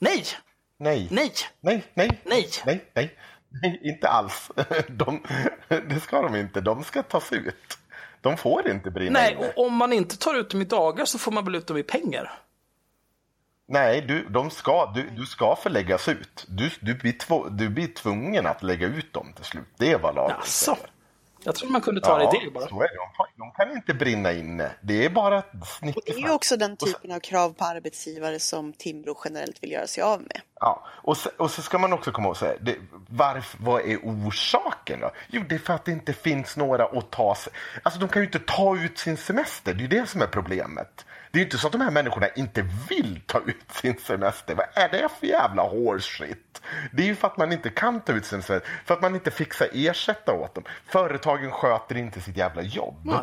Speaker 1: Nej!
Speaker 2: Nej.
Speaker 1: Nej!
Speaker 2: Nej, nej,
Speaker 1: Nej.
Speaker 2: nej, nej, nej, inte alls. De, det ska de inte. De ska tas ut. De får inte brinna
Speaker 1: Nej,
Speaker 2: inne.
Speaker 1: och om man inte tar ut dem i dagar så får man väl ut dem i pengar?
Speaker 2: Nej, du, de ska, du, du ska förläggas ut. Du, du, blir tv, du blir tvungen att lägga ut dem till slut. Det är vad lagen
Speaker 1: Jaså?
Speaker 2: säger.
Speaker 1: Jag tror man kunde ta det i det bara.
Speaker 2: så är det. De, kan- de kan inte brinna inne. Det är bara
Speaker 3: Och det är ju också den typen av krav på arbetsgivare som Timbro generellt vill göra sig av med.
Speaker 2: Ja, och så, och så ska man också komma ihåg så här, det, varför, vad är orsaken då? Jo, det är för att det inte finns några att ta sig... Alltså de kan ju inte ta ut sin semester, det är ju det som är problemet. Det är ju inte så att de här människorna inte vill ta ut sin semester. Vad är det för jävla hårshit? Det är ju för att man inte kan ta ut sin semester, för att man inte fixar ersätta åt dem. Företagen sköter inte sitt jävla jobb.
Speaker 1: Nej.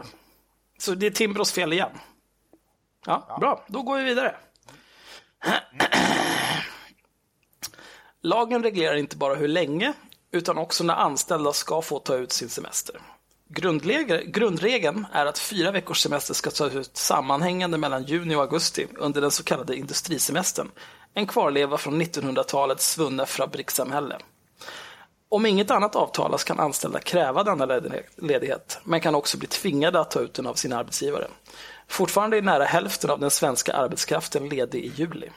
Speaker 1: Så det är Timbros fel igen. Ja, bra. Då går vi vidare. Lagen reglerar inte bara hur länge, utan också när anställda ska få ta ut sin semester. Grundregeln är att fyra veckors semester ska tas ut sammanhängande mellan juni och augusti under den så kallade industrisemestern, en kvarleva från 1900-talets svunna fabrikssamhälle. Om inget annat avtalas kan anställda kräva denna ledighet- ledighet, men kan också bli tvingade att ta ut den av sin arbetsgivare. Fortfarande är nära hälften av den svenska arbetskraften ledig i juli.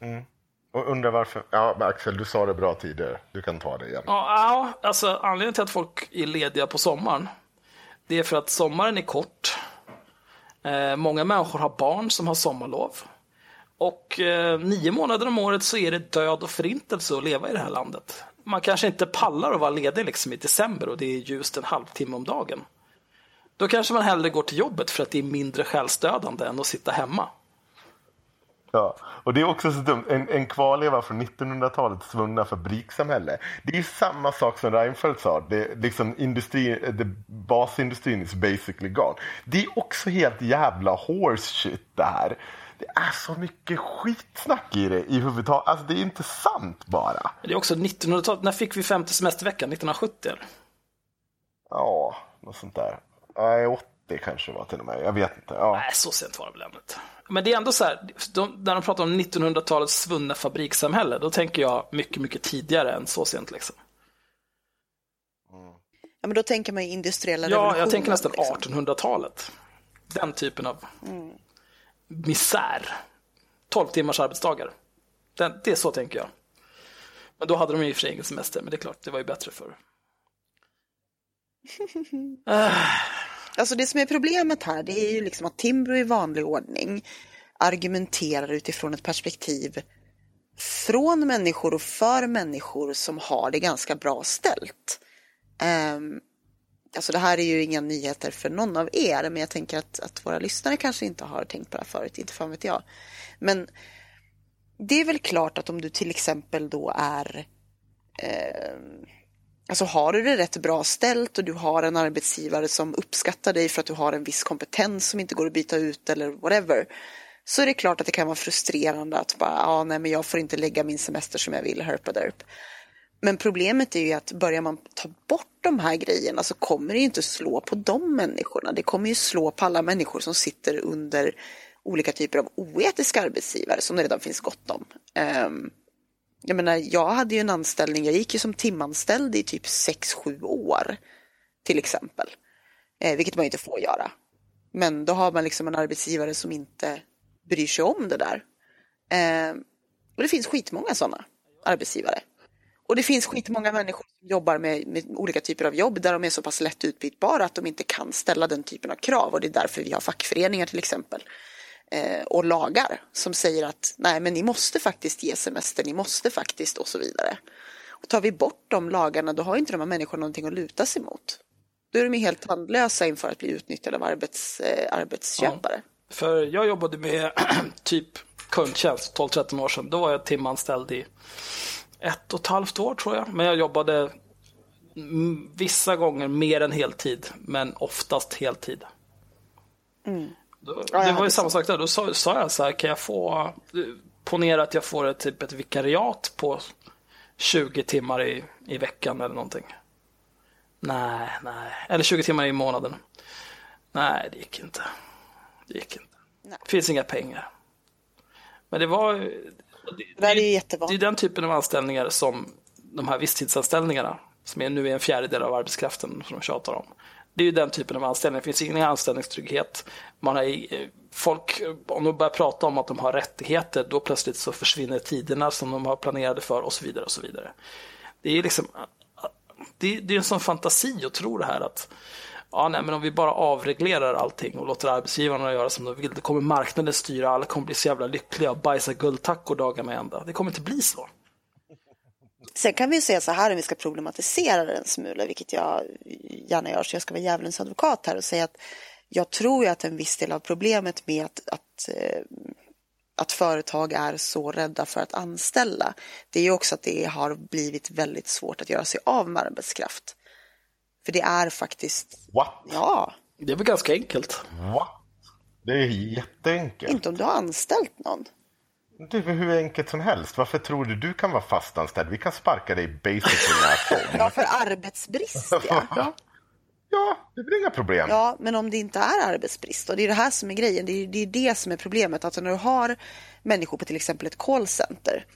Speaker 1: Mm.
Speaker 2: Och undrar varför... Ja, men Axel, du sa det bra tidigare. Du kan ta det igen.
Speaker 1: Ja, alltså anledningen till att folk är lediga på sommaren, det är för att sommaren är kort. Eh, många människor har barn som har sommarlov. Och eh, nio månader om året så är det död och förintelse att leva i det här landet. Man kanske inte pallar att vara ledig liksom i december och det är ljust en halvtimme om dagen. Då kanske man hellre går till jobbet för att det är mindre själsdödande än att sitta hemma.
Speaker 2: Ja, och det är också så dumt. En, en kvarleva från 1900-talets svunna fabrikssamhälle. Det är ju samma sak som Reinfeldt sa. Det, liksom industri, the basindustrin is basically gone. Det är också helt jävla horse shit det här. Det är så mycket skitsnack i det i huvudtaget. Alltså det är inte sant bara.
Speaker 1: Det är också 1900-talet. När fick vi femte semesterveckan? 1970? Eller?
Speaker 2: Ja, något sånt där. Nej, 80 kanske var till och med. Jag vet inte. Ja.
Speaker 1: Nej, så sent var det väl ändå inte. Men det är ändå så här, de, när de pratar om 1900-talets svunna fabrikssamhälle, då tänker jag mycket, mycket tidigare än så sent. Liksom.
Speaker 3: Ja, men då tänker man ju industriella
Speaker 1: Ja, jag
Speaker 3: revolutionen,
Speaker 1: tänker nästan
Speaker 3: liksom.
Speaker 1: 1800-talet. Den typen av misär. 12 timmars arbetsdagar. Den, det är så tänker jag. Men då hade de ju för sig ingen semester, men det är klart, det var ju bättre förr.
Speaker 3: Alltså det som är problemet här det är ju liksom att Timbro i vanlig ordning argumenterar utifrån ett perspektiv från människor och för människor som har det ganska bra ställt. Um, alltså det här är ju inga nyheter för någon av er men jag tänker att, att våra lyssnare kanske inte har tänkt på det här förut, inte fan vet jag. Men det är väl klart att om du till exempel då är eh, Alltså har du det rätt bra ställt och du har en arbetsgivare som uppskattar dig för att du har en viss kompetens som inte går att byta ut eller whatever. Så är det klart att det kan vara frustrerande att bara, ja ah, nej men jag får inte lägga min semester som jag vill, herpaderp. Men problemet är ju att börjar man ta bort de här grejerna så kommer det ju inte slå på de människorna. Det kommer ju slå på alla människor som sitter under olika typer av oetiska arbetsgivare som det redan finns gott om. Ehm, jag menar, jag hade ju en anställning, jag gick ju som timanställd i typ 6-7 år till exempel. Eh, vilket man inte får göra. Men då har man liksom en arbetsgivare som inte bryr sig om det där. Eh, och det finns skitmånga sådana arbetsgivare. Och det finns skitmånga människor som jobbar med, med, olika typer av jobb där de är så pass lätt utbytbara att de inte kan ställa den typen av krav. Och det är därför vi har fackföreningar till exempel och lagar som säger att nej men ni måste faktiskt ge semester, ni måste faktiskt och så vidare. Och tar vi bort de lagarna då har inte de här människorna någonting att luta sig mot. Då är de helt tandlösa inför att bli utnyttjade av arbets, eh, arbetsköpare.
Speaker 1: Ja. För jag jobbade med typ kundtjänst 12-13 år sedan. Då var jag timanställd i ett och ett halvt år tror jag. Men jag jobbade vissa gånger mer än heltid, men oftast heltid. Mm. Då, ja, det var ju samma sak där. Då sa, sa, jag så här, kan jag få, ponera att jag får ett, typ ett vikariat på 20 timmar i, i veckan eller någonting. Nej, nej. Eller 20 timmar i månaden. Nej, det gick inte. Det gick inte. Nej. Finns inga pengar. Men det var... Det,
Speaker 3: det, är.
Speaker 1: Det är den typen av anställningar som de här visstidsanställningarna, som är nu är en fjärdedel av arbetskraften som de tjatar om. Det är ju den typen av anställning. Det finns ingen anställningstrygghet. Man har, eh, folk, eh, om de börjar prata om att de har rättigheter, då plötsligt så försvinner tiderna som de har planerade för och så vidare. och så vidare. Det är liksom eh, det, det är en sån fantasi att tro det här att ja, nej, men om vi bara avreglerar allting och låter arbetsgivarna göra som de vill, då kommer marknaden styra, alla kommer bli så jävla lyckliga och bajsa guldtackor dagarna ända. Det kommer inte bli så.
Speaker 3: Sen kan vi säga så här om vi ska problematisera det en smula, vilket jag gärna gör, så jag ska vara djävulens advokat här och säga att jag tror ju att en viss del av problemet med att, att, eh, att företag är så rädda för att anställa, det är ju också att det har blivit väldigt svårt att göra sig av med arbetskraft. För det är faktiskt...
Speaker 2: What?
Speaker 3: Ja.
Speaker 1: Det är väl ganska enkelt.
Speaker 2: What? Det är jätteenkelt.
Speaker 3: Inte om du har anställt någon.
Speaker 2: Är hur enkelt som helst. Varför tror du du kan vara fastanställd? Vi kan sparka dig basically när
Speaker 3: Ja, för arbetsbrist ja.
Speaker 2: ja, det blir inga problem.
Speaker 3: Ja, men om det inte är arbetsbrist och det är det här som är grejen. Det är det, är det som är problemet. Alltså när du har människor på till exempel ett callcenter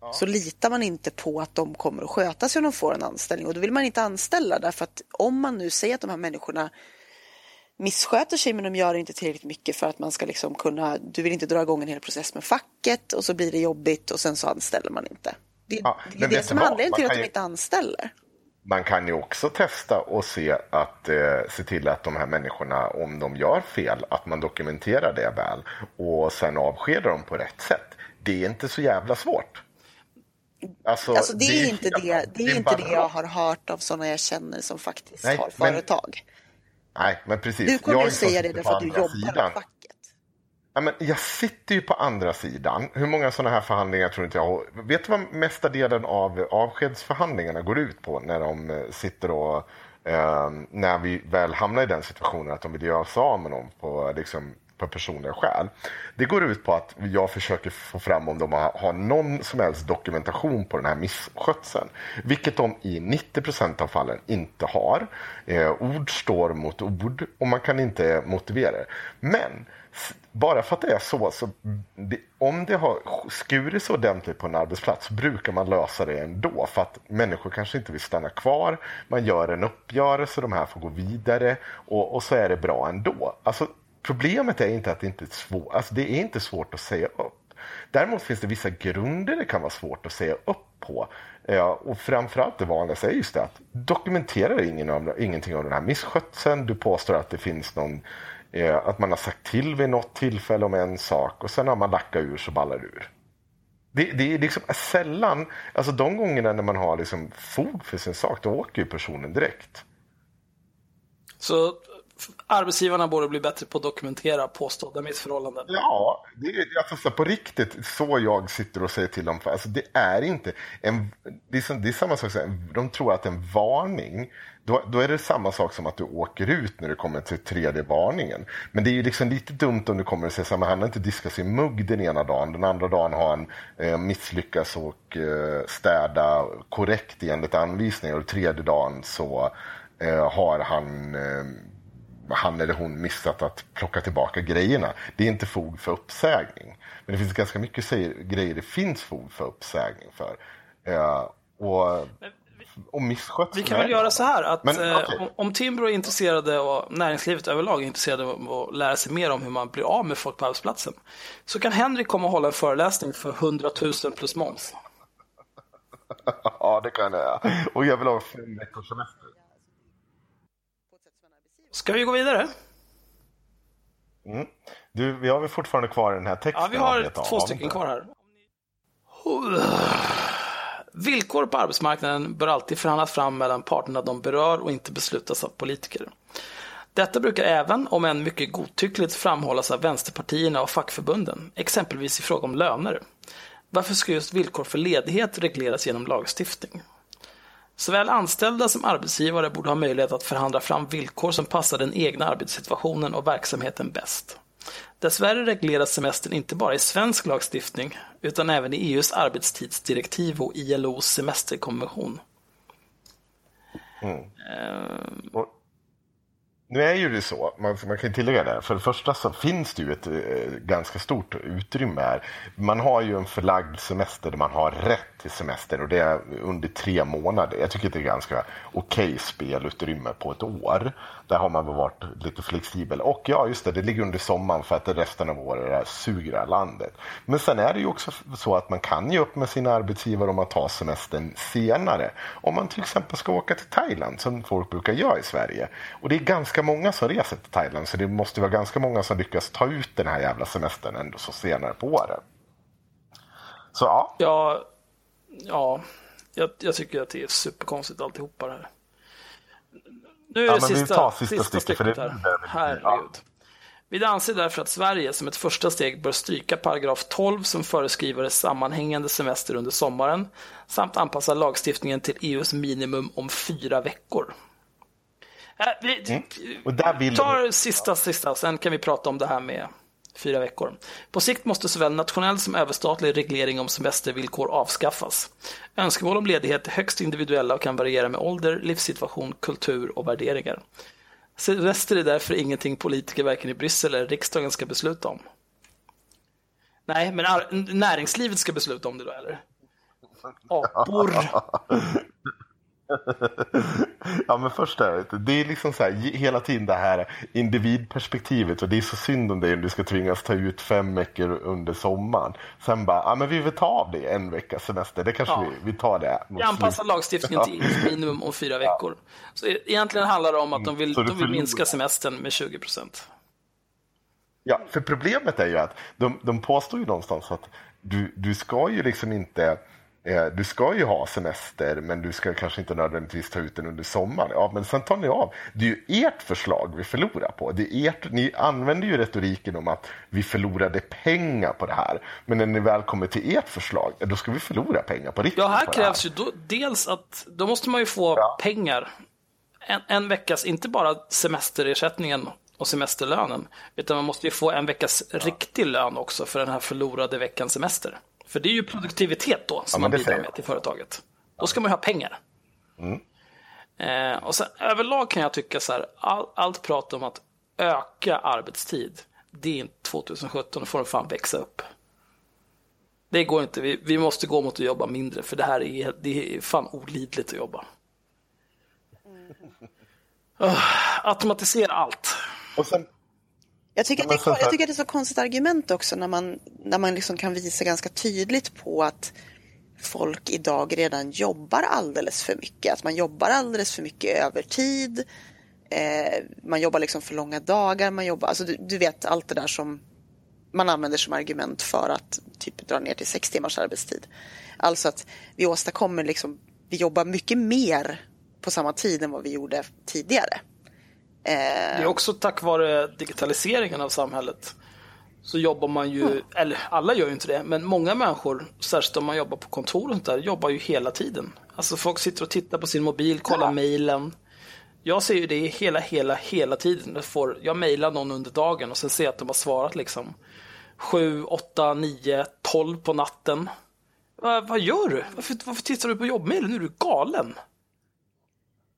Speaker 3: ja. så litar man inte på att de kommer att sköta sig om de får en anställning och då vill man inte anställa därför att om man nu säger att de här människorna missköter sig men de gör inte tillräckligt mycket för att man ska liksom kunna, du vill inte dra igång en hel process med facket och så blir det jobbigt och sen så anställer man inte. Det, ja, det är det som är anledningen till att de inte anställer.
Speaker 2: Man kan ju också testa och se att eh, se till att de här människorna, om de gör fel, att man dokumenterar det väl och sen avskedar dem på rätt sätt. Det är inte så jävla svårt.
Speaker 3: Alltså, alltså det, är det, inte det, det, är inte det jag har hört av sådana jag känner som faktiskt Nej, har företag.
Speaker 2: Nej, men precis.
Speaker 3: Du kommer att säga det därför att du jobbar sidan. med facket.
Speaker 2: Ja, men jag sitter ju på andra sidan. Hur många sådana här förhandlingar tror inte jag Vet du vad mesta delen av avskedsförhandlingarna går ut på när de eh, sitter och eh, när vi väl hamnar i den situationen att de vill göra sig av med någon på liksom, på personliga skäl. Det går ut på att jag försöker få fram om de har, någon som helst dokumentation på den här misskötseln. Vilket de i 90% av fallen inte har. Eh, ord står mot ord och man kan inte motivera det. Men bara för att det är så, så det, om det har skurits ordentligt på en arbetsplats brukar man lösa det ändå för att människor kanske inte vill stanna kvar. Man gör en uppgörelse, de här får gå vidare och, och så är det bra ändå. Alltså, problemet är inte att det inte är svårt, alltså, det är inte svårt att säga upp. Däremot finns det vissa grunder det kan vara svårt att säga upp på. Ja, och framförallt det vanligaste är just det att dokumenterar ingen av, ingenting om den här misskötseln. Du påstår att det finns någon Eh, att man har sagt till vid något tillfälle om en sak och sen har man lackat ur så ballar det ur. Det, det är liksom sällan, alltså de gångerna när man har liksom fog för sin sak, då åker ju personen direkt.
Speaker 1: Så arbetsgivarna borde bli bättre på att dokumentera påstådda missförhållanden.
Speaker 2: Ja, det är alltså, på riktigt så jag sitter och säger till dem. Alltså, det är inte en, det är, det är samma sak, som, de tror att en varning då, då, är det samma sak som att du åker ut när du kommer till tredje varningen. Men det är ju liksom lite dumt om du kommer och säger att han har inte diskat sin mugg den ena dagen. Den andra dagen har han eh, misslyckats och eh, städa korrekt enligt anvisningar. Och tredje dagen så eh, har han eh, han eller hon missat att plocka tillbaka grejerna. Det är inte fog för uppsägning. Men det finns ganska mycket grejer det finns fog för uppsägning för. Eh, och och misskött.
Speaker 1: Vi kan väl göra så här att Men, eh, okay. om Timbro är intresserade och näringslivet överlag är intresserade av att lära sig mer om hur man blir av med folk på arbetsplatsen så kan Henrik komma och hålla en föreläsning för 100 000 plus moms.
Speaker 2: ja, det kan jag. Och jag vill ha fem veckors semester.
Speaker 1: Ska vi gå vidare?
Speaker 2: Mm. Du, vi har väl fortfarande kvar den här texten?
Speaker 1: Ja, vi har två stycken kvar här. Villkor på arbetsmarknaden bör alltid förhandlas fram mellan parterna de berör och inte beslutas av politiker. Detta brukar även, om än mycket godtyckligt, framhållas av vänsterpartierna och fackförbunden, exempelvis i fråga om löner. Varför ska just villkor för ledighet regleras genom lagstiftning? Såväl anställda som arbetsgivare borde ha möjlighet att förhandla fram villkor som passar den egna arbetssituationen och verksamheten bäst. Dessvärre regleras semestern inte bara i svensk lagstiftning utan även i EUs arbetstidsdirektiv och ILOs semesterkonvention.
Speaker 2: Mm. Uh... Nu är ju det så, man, man kan tillägga det, för det första så finns det ju ett eh, ganska stort utrymme här. Man har ju en förlagd semester där man har rätt till semester och det är under tre månader. Jag tycker det är ganska okej okay spelutrymme på ett år. Där har man väl varit lite flexibel. Och ja, just det, det ligger under sommaren för att resten av året suger det här landet. Men sen är det ju också så att man kan ge upp med sina arbetsgivare om man tar semestern senare. Om man till exempel ska åka till Thailand som folk brukar göra i Sverige. Och det är ganska många som reser till Thailand så det måste vara ganska många som lyckas ta ut den här jävla semestern ändå så senare på året. Så ja.
Speaker 1: Ja, ja jag, jag tycker att det är superkonstigt alltihopa det här. Nu är
Speaker 2: ja,
Speaker 1: det sista,
Speaker 2: sista, sista stycket. För det,
Speaker 1: Herregud. Vi anser därför att Sverige som ett första steg bör stryka paragraf 12 som föreskriver sammanhängande semester under sommaren samt anpassa lagstiftningen till EUs minimum om fyra veckor. Vi mm. Och där vill tar sista, sista, sen kan vi prata om det här med fyra veckor. På sikt måste såväl nationell som överstatlig reglering om semestervillkor avskaffas. Önskemål om ledighet är högst individuella och kan variera med ålder, livssituation, kultur och värderingar. Semester är därför ingenting politiker varken i Bryssel eller riksdagen ska besluta om. Nej, men näringslivet ska besluta om det då, eller? Apor.
Speaker 2: ja men först är det, det är liksom så här, hela tiden det här individperspektivet och det är så synd om dig om du ska tvingas ta ut fem veckor under sommaren. Sen bara, ja men vi vill ta av det en vecka semester, det kanske ja. vi, vi tar det.
Speaker 1: Vi anpassar lagstiftningen till minimum om fyra veckor. Ja. Så egentligen handlar det om att de vill, de vill minska semestern med 20 procent.
Speaker 2: Ja, för problemet är ju att de, de påstår ju någonstans att du, du ska ju liksom inte du ska ju ha semester men du ska kanske inte nödvändigtvis ta ut den under sommaren. Ja, men sen tar ni av. Det är ju ert förslag vi förlorar på. Det är ert, ni använder ju retoriken om att vi förlorade pengar på det här. Men när ni väl kommer till ert förslag, då ska vi förlora pengar på riktigt.
Speaker 1: Ja, här krävs här. ju då, dels att då måste man ju få ja. pengar. En, en veckas, inte bara semesterersättningen och semesterlönen. Utan man måste ju få en veckas riktig lön också för den här förlorade veckans semester. För det är ju produktivitet då som
Speaker 2: men
Speaker 1: man bidrar med till företaget. Då ska man ju ha pengar. Eh, och sen, överlag kan jag tycka så här, all, allt prat om att öka arbetstid, det är inte 2017, då får de fan växa upp. Det går inte, vi, vi måste gå mot att jobba mindre för det här är, det är fan olidligt att jobba. Uh, automatisera allt.
Speaker 2: Och sen,
Speaker 3: Jag tycker, det, jag tycker att det är så konstigt argument också när man, när man liksom kan visa ganska tydligt på att folk idag redan jobbar alldeles för mycket. Att man jobbar alldeles för mycket övertid. Eh, man jobbar liksom för långa dagar. Man jobbar, alltså du, du vet allt det där som man använder som argument för att typ dra ner till sex timmars arbetstid. Alltså att vi åstadkommer liksom, vi jobbar mycket mer på samma tid än vad vi gjorde tidigare.
Speaker 1: Det är också tack vare digitaliseringen av samhället. Så jobbar man ju, eller alla gör ju inte det, men många människor, särskilt om man jobbar på kontor och sånt där, jobbar ju hela tiden. Alltså folk sitter och tittar på sin mobil, kollar mejlen. Jag ser ju det hela, hela, hela tiden. Jag, får, jag mejlar någon under dagen och sen ser jag att de har svarat liksom 7, 8, 9, 12 på natten. Vad, vad gör du? Varför, varför tittar du på jobbmejlen? Nu är du galen.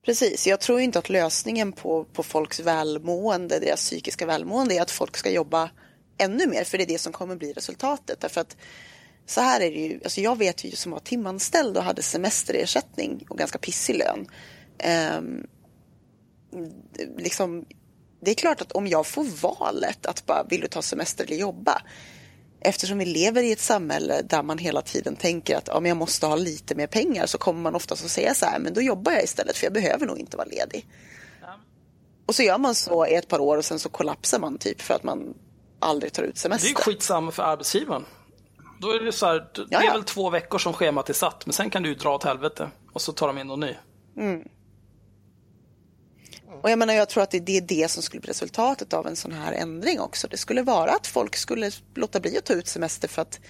Speaker 3: Precis, jag tror inte att lösningen på, på folks välmående, deras psykiska välmående är att folk ska jobba ännu mer, för det är det som kommer bli resultatet. Därför att så här är det ju, alltså jag vet ju som var timanställd och hade semesterersättning och ganska pissig lön. Um, liksom, det är klart att om jag får valet att bara vill du ta semester eller jobba. Eftersom vi lever i ett samhälle där man hela tiden tänker att ja, men jag måste ha lite mer pengar så kommer man oftast att säga så här, men då jobbar jag istället för jag behöver nog inte vara ledig. Och så gör man så i ett par år och sen så kollapsar man typ för att man aldrig tar ut
Speaker 1: Det är
Speaker 3: semester.
Speaker 1: skitsamma för arbetsgivaren. Då är det så här, det är väl två veckor som schemat är satt, men sen kan du dra åt helvete. Och så tar de in någon ny.
Speaker 3: Och jag menar, jag tror att det det är det som skulle bli resultatet av en sån här ändring också. Det skulle vara att folk skulle låta bli att ta ut semester för att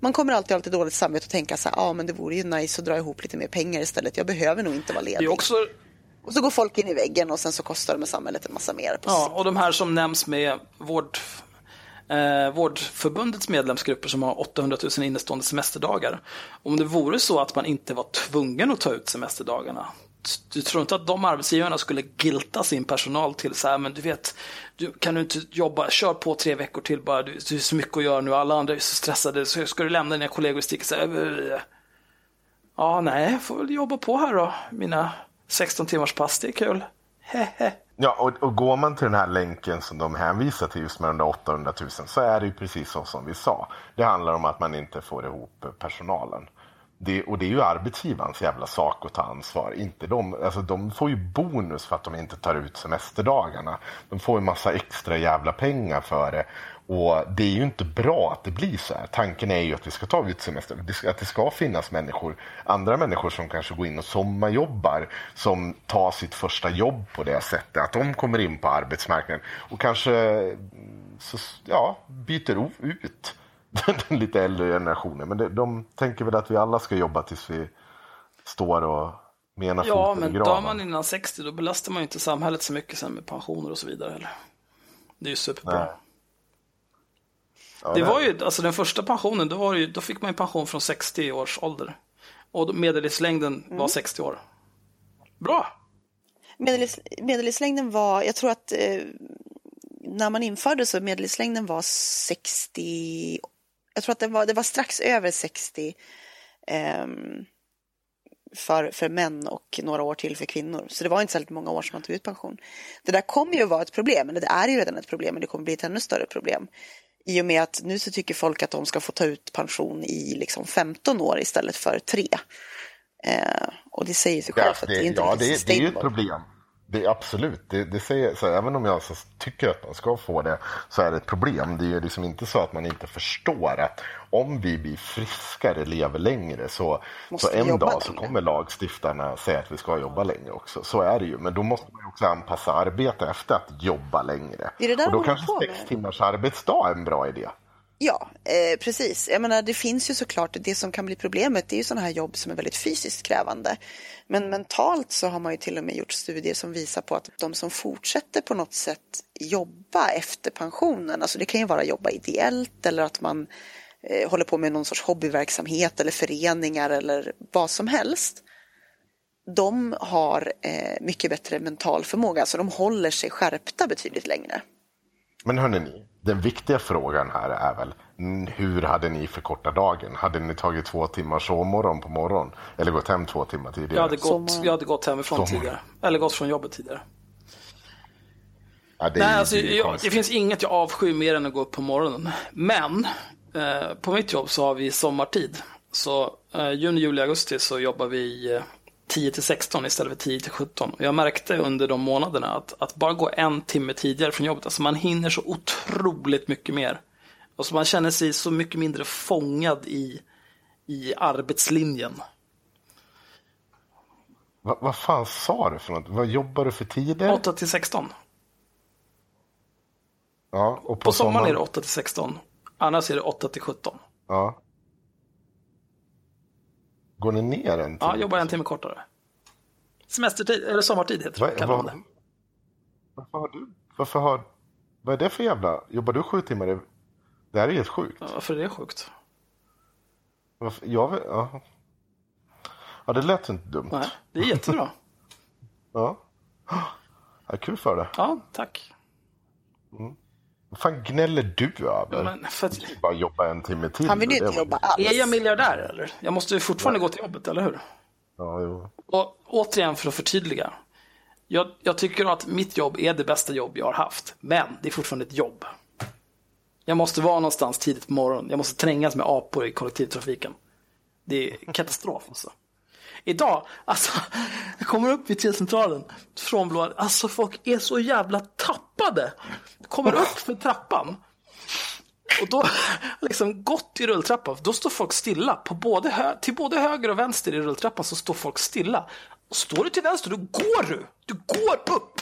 Speaker 3: man kommer alltid ha lite dåligt samvete och tänka så här, ja ah, men det vore ju nice att dra ihop lite mer pengar istället. Jag behöver nog inte vara
Speaker 1: Det är
Speaker 3: ledig.
Speaker 1: också,
Speaker 3: Och så går folk in i väggen och sen så kostar det samhället en massa mer. På
Speaker 1: ja, och de här som nämns med vård, eh, Vårdförbundets medlemsgrupper som har 800 000 innestående semesterdagar. Om det vore så att man inte var tvungen att ta ut semesterdagarna, du tror inte att de arbetsgivarna skulle gilta sin personal till så här, men du vet, du, kan du inte jobba, kör på tre veckor till bara, du, du har så mycket att göra nu, alla andra är så stressade, så ska du lämna dina kollegor och sticka så här, Ja, nej, jag får väl jobba på här då, mina 16 timmars pass, det är kul. Hehe.
Speaker 2: Ja, och, och går man till den här länken som de hänvisar till just med de där 800 000 så är det ju precis så som vi sa. Det handlar om att man inte får ihop personalen. Det, och det är ju arbetsgivarens jävla sak att ta ansvar. Inte de, alltså de får ju bonus för att de inte tar ut semesterdagarna. De får ju massa extra jävla pengar för det. Och det är ju inte bra att det blir så här. Tanken är ju att vi ska ta ut semester. Att det ska finnas människor, andra människor som kanske går in och sommarjobbar. Som tar sitt första jobb på det sättet. Att de kommer in på arbetsmarknaden. Och kanske så, ja, byter ut den lite äldre generationen. Men de, de tänker väl att vi alla ska jobba tills vi står och med ena
Speaker 1: Ja,
Speaker 2: foten
Speaker 1: men
Speaker 2: i graven.
Speaker 1: man innan 60 då belastar man ju inte samhället så mycket sen med pensioner och så vidare. Eller? Det är ju superbra.
Speaker 2: Nej. Ja,
Speaker 1: Det
Speaker 2: det-
Speaker 1: var ju, alltså den första pensionen, då, var det ju, då fick man ju pension från 60 års ålder. Och medellivslängden
Speaker 3: Mm.
Speaker 1: var 60 år. Bra!
Speaker 3: Medellivs, medellivslängden var, jag tror att eh, när man införde så medellivslängden var 60, jag tror att det var, det var strax över 60 ehm, för, för män och några år till för kvinnor. Så det var inte särskilt många år som man tog ut pension. Det där kommer ju att vara ett problem, eller det är ju redan ett problem, men det kommer bli ett ännu större problem. I och med att nu så tycker folk att de ska få ta ut pension i liksom 15 år istället för 3. Eh, och det säger sig
Speaker 2: Ja,
Speaker 3: självt att det är inte
Speaker 2: ja, det, det är ju ett problem. Det är absolut, det, det säger, så även om jag så tycker att man ska få det så är det ett problem. Det är liksom inte så att man inte förstår att om vi blir friskare, lever längre så,
Speaker 3: Måste
Speaker 2: så en dag så kommer lagstiftarna säga att vi ska jobba längre också. Så är det ju, men då måste man ju också anpassa arbetet efter att jobba längre.
Speaker 3: Är det där
Speaker 2: Och då kanske sex timmars arbetsdag är en bra idé.
Speaker 3: Ja, eh, precis. Jag menar, det finns ju såklart, det som kan bli problemet det är ju sådana här jobb som är väldigt fysiskt krävande. Men mentalt så har man ju till och med gjort studier som visar på att de som fortsätter på något sätt jobba efter pensionen, alltså det kan ju vara jobba ideellt eller att man eh, håller på med någon sorts hobbyverksamhet eller föreningar eller vad som helst. De har eh, mycket bättre mental förmåga, så de håller sig skärpta betydligt längre.
Speaker 2: Men hörni, den viktiga frågan här är väl hur hade ni förkortat dagen? Hade ni tagit två timmars sovmorgon på morgonen? Eller gått hem två timmar tidigare?
Speaker 1: Jag hade gått,
Speaker 3: Sommar.
Speaker 1: jag hade gått hemifrån
Speaker 2: Sommar.
Speaker 1: tidigare. Eller gått från jobbet tidigare.
Speaker 2: Ja, det
Speaker 1: Nej, alltså,
Speaker 2: det
Speaker 1: jag, det finns inget jag avskyr mer än att gå upp på morgonen. Men eh, på mitt jobb så har vi sommartid. Så eh, juni, juli, augusti så jobbar vi eh, 10 till 16 istället för 10 till 17. Och jag märkte under de månaderna att, att bara gå en timme tidigare från jobbet, alltså man hinner så otroligt mycket mer. Och så man känner sig så mycket mindre fångad i, i arbetslinjen.
Speaker 2: Va, vad fan sa du för något? Vad jobbar du för tider?
Speaker 1: 8 till 16.
Speaker 2: Ja, och på,
Speaker 1: På sommaren är det 8 till 16. Annars är det 8 till 17.
Speaker 2: Ja. Går ni ner en
Speaker 1: Ja,
Speaker 2: timme?
Speaker 1: jobbar en timme kortare. Semestertid, eller sommartid heter det.
Speaker 2: Vad-
Speaker 1: det.
Speaker 2: Varför har du... Varför har... Vad är det för jävla... Jobbar du sju timmar? Det här är helt sjukt.
Speaker 1: Ja, Varför är det sjukt?
Speaker 2: Varför... Jag. Ja. ja, det lät inte dumt.
Speaker 1: Nej, det är jättebra.
Speaker 2: Ja. ja. Kul för det.
Speaker 1: Ja, tack.
Speaker 2: Vad fan gnäller du över?
Speaker 1: Men för att,
Speaker 2: Bara jobba en timme till.
Speaker 3: Han vill inte jobba alls.
Speaker 1: är jag miljardär eller? Jag måste ju fortfarande gå till jobbet, eller hur?
Speaker 2: Ja, jo.
Speaker 1: Och återigen för att förtydliga. Jag, jag tycker att mitt jobb är det bästa jobb jag har haft. Men det är fortfarande ett jobb. Jag måste vara någonstans tidigt på morgonen. Jag måste trängas med apor i kollektivtrafiken. Det är katastrof alltså. Idag, alltså, jag kommer upp vid T-centralen från Blå, alltså folk är så jävla tappade. Kommer upp för trappan och då liksom gått i rulltrappan, då står folk stilla. På både hö- till både höger och vänster i rulltrappan så står folk stilla. Och står du till vänster, då går du. Du går upp.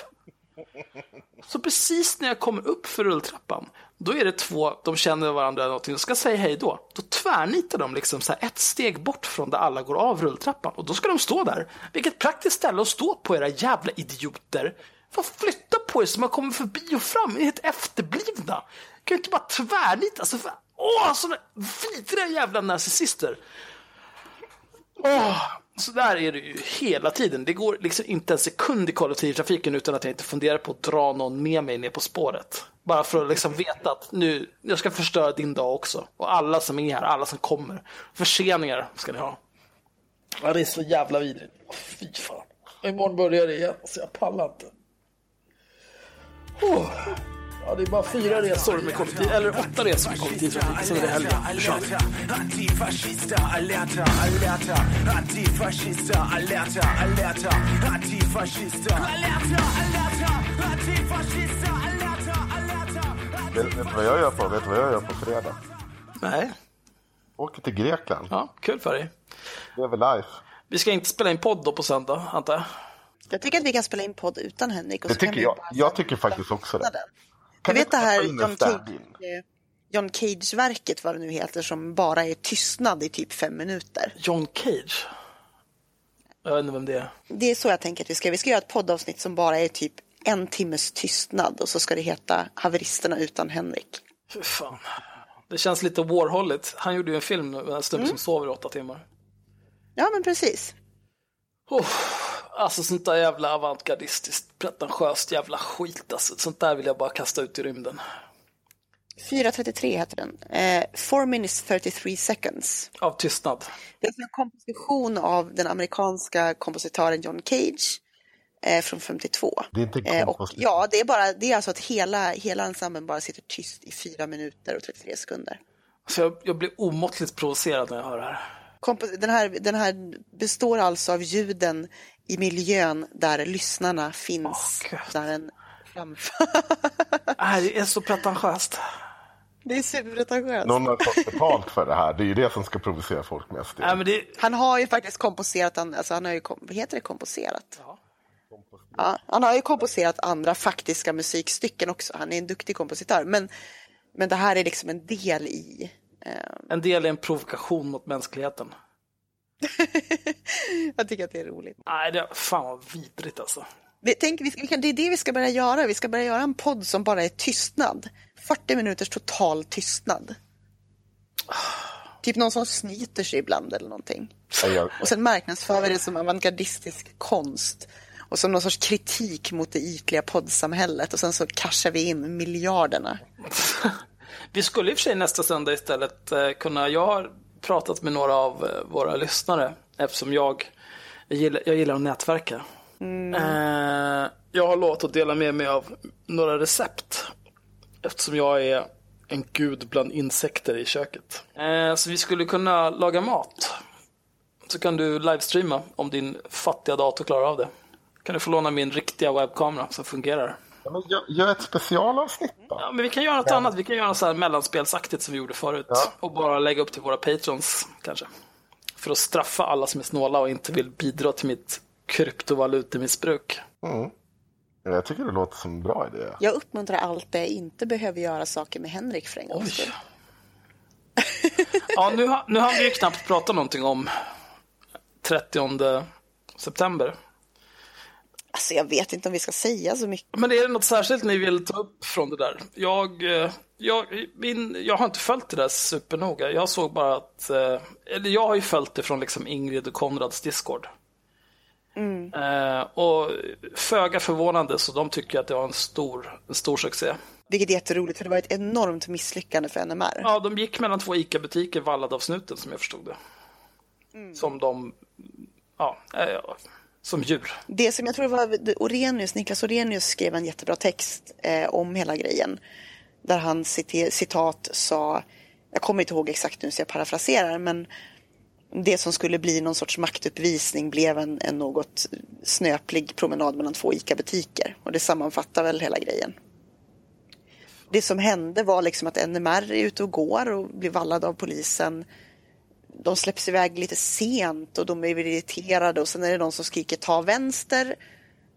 Speaker 1: Så precis när jag kommer upp för rulltrappan, då är det två, de känner varandra eller någonting, och ska säga hej då. Då tvärnitar de liksom så här ett steg bort från där alla går av rulltrappan. Och då ska de stå där. Vilket praktiskt ställe att stå på era jävla idioter. Vad flytta på er så man kommer förbi och fram. Ni är helt efterblivna. Kan ju inte bara tvärnita. Alltså, för, åh, såna vidriga jävla narcissister. Åh, så där är det ju hela tiden. Det går liksom inte en sekund i kollektivtrafiken utan att jag inte funderar på att dra någon med mig ner på spåret. Bara för att liksom veta att nu, jag ska förstöra din dag också. Och alla som är här, alla som kommer. Förseningar ska ni ha. Ja, det är så jävla vidrigt. Fy fan. Imorgon börjar det igen, så jag pallar inte. Oh. Ja, det är bara fyra resor med kollektiv, eller åtta resor med kollektivtrafik, sen är det helgen. Kör.
Speaker 4: Antifascister, alerta, alerta. Antifascister, alerta, alerta. Antifascister, alerta, alerta. Antifascister, alerta, alerta.
Speaker 2: Vet vet du vad jag gör på, vet du vad jag gör på fredag?
Speaker 1: Nej,
Speaker 2: Åker till Grekland.
Speaker 1: ja, kul för dig.
Speaker 2: Lever life.
Speaker 1: Vi ska inte spela in podd då på söndag, antar jag?
Speaker 3: Jag tycker att vi kan spela in podd utan Henrik. Och
Speaker 2: Det tycker jag.
Speaker 3: bara
Speaker 2: Jag tycker faktiskt också det.
Speaker 3: Du vet det här John Cage, eh, John Cage-verket, vad det nu heter, som bara är tystnad i typ fem minuter.
Speaker 1: John Cage? Jag vet inte vem det är.
Speaker 3: Det är så jag tänker att vi ska. Vi ska göra ett poddavsnitt som bara är typ en timmes tystnad och så ska det heta Haveristerna utan Henrik.
Speaker 1: Fy fan. Det känns lite Warholigt. Han gjorde ju en film nu, en snubbe som sover i åtta timmar.
Speaker 3: Ja, men precis.
Speaker 1: Oh, alltså sånt där jävla avantgardistiskt, pretentiöst jävla skit. Alltså, sånt där vill jag bara kasta ut i rymden.
Speaker 3: 4.33 heter den. Eh, 4 minutes 33 seconds.
Speaker 1: Av tystnad.
Speaker 3: Det är en komposition av den amerikanska kompositören John Cage eh, från 52.
Speaker 2: Det är inte
Speaker 3: Eh, och,
Speaker 2: komposition.
Speaker 3: ja, det är, bara, det är alltså att hela, hela ensemblen bara sitter tyst i 4 minuter och 33 sekunder.
Speaker 1: Så jag, jag blir omåttligt provocerad när jag hör det här.
Speaker 3: Den här, den här består alltså av ljuden i miljön där lyssnarna finns.
Speaker 1: Åh, Gud.
Speaker 3: när en framför.
Speaker 1: Det är så pretentiöst.
Speaker 3: det är superpretentiöst.
Speaker 2: Någon har fått betalt för det här. Det är ju det som ska provocera folk mest.
Speaker 1: Men det,
Speaker 3: Han har ju faktiskt komposerat, alltså han har ju, heter det, komposerat?
Speaker 1: Ja.
Speaker 3: Ja, han har ju komposerat andra faktiska musikstycken också. Han är en duktig kompositör. Men, Men det här är liksom en del i... Eh,
Speaker 1: En del är en provokation mot mänskligheten.
Speaker 3: jag tycker att det är roligt.
Speaker 1: Nej, det fan vad vidrigt alltså.
Speaker 3: Vi, tänk, vi, det är det vi ska börja göra. Vi ska börja göra en podd som bara är tystnad. 40 minuters total tystnad. Typ någon som snyter sig ibland eller någonting. Och sen marknadsför vi det som avantgardistisk konst. Och som någon sorts kritik mot det ytliga poddsamhället. Och sen så cashar vi in miljarderna.
Speaker 1: Vi skulle i och för sig nästa söndag istället eh, kunna, jag har pratat med några av eh, våra lyssnare eftersom jag, jag, gillar, jag gillar att nätverka. Eh, jag har lovat att dela med mig av några recept eftersom jag är en gud bland insekter i köket. Eh, så vi skulle kunna laga mat. Så kan du livestreama om din fattiga dator klarar av det. Kan du få låna min riktiga webbkamera som fungerar.
Speaker 2: Ja, men gör, gör ett specialavsnitt då.
Speaker 1: Ja, men vi kan göra något annat. Vi kan göra så här mellanspelsaktigt som vi gjorde förut.
Speaker 2: Ja.
Speaker 1: Och bara lägga upp till våra patrons kanske. För att straffa alla som är snåla och inte vill bidra till mitt kryptovalutemissbruk.
Speaker 2: Mm. Jag tycker det låter som en bra idé.
Speaker 3: Jag uppmuntrar allt det jag inte behöver göra saker med Henrik för en gångs skull.
Speaker 1: Ja, nu, nu har vi ju knappt pratat någonting om 30 september.
Speaker 3: Alltså jag vet inte om vi ska säga så mycket.
Speaker 1: Men är det något särskilt ni vill ta upp från det där? Jag, eh, jag, min, jag har inte följt det där supernoga. Jag såg bara att, eh, eller jag har ju följt det från liksom Ingrid och Konrads Discord. Eh, och föga förvånande så de tycker att det var en stor, en stor succé.
Speaker 3: Vilket är jätteroligt för det var ett enormt misslyckande för NMR.
Speaker 1: Ja, de gick mellan två ICA-butiker vallade av snuten som jag förstod det. Som de, ja, eh, som djur.
Speaker 3: Det som jag tror var Orenius, Niklas Orenius skrev en jättebra text eh, om hela grejen. Där han citer, citat sa, jag kommer inte ihåg exakt nu så jag parafraserar, men det som skulle bli någon sorts maktuppvisning blev en, en något snöplig promenad mellan två ICA-butiker. Och det sammanfattar väl hela grejen. Det som hände var liksom att NMR är ute och går och blir vallad av polisen. De släpps iväg lite sent och de är irriterade och sen är det någon som skriker ta vänster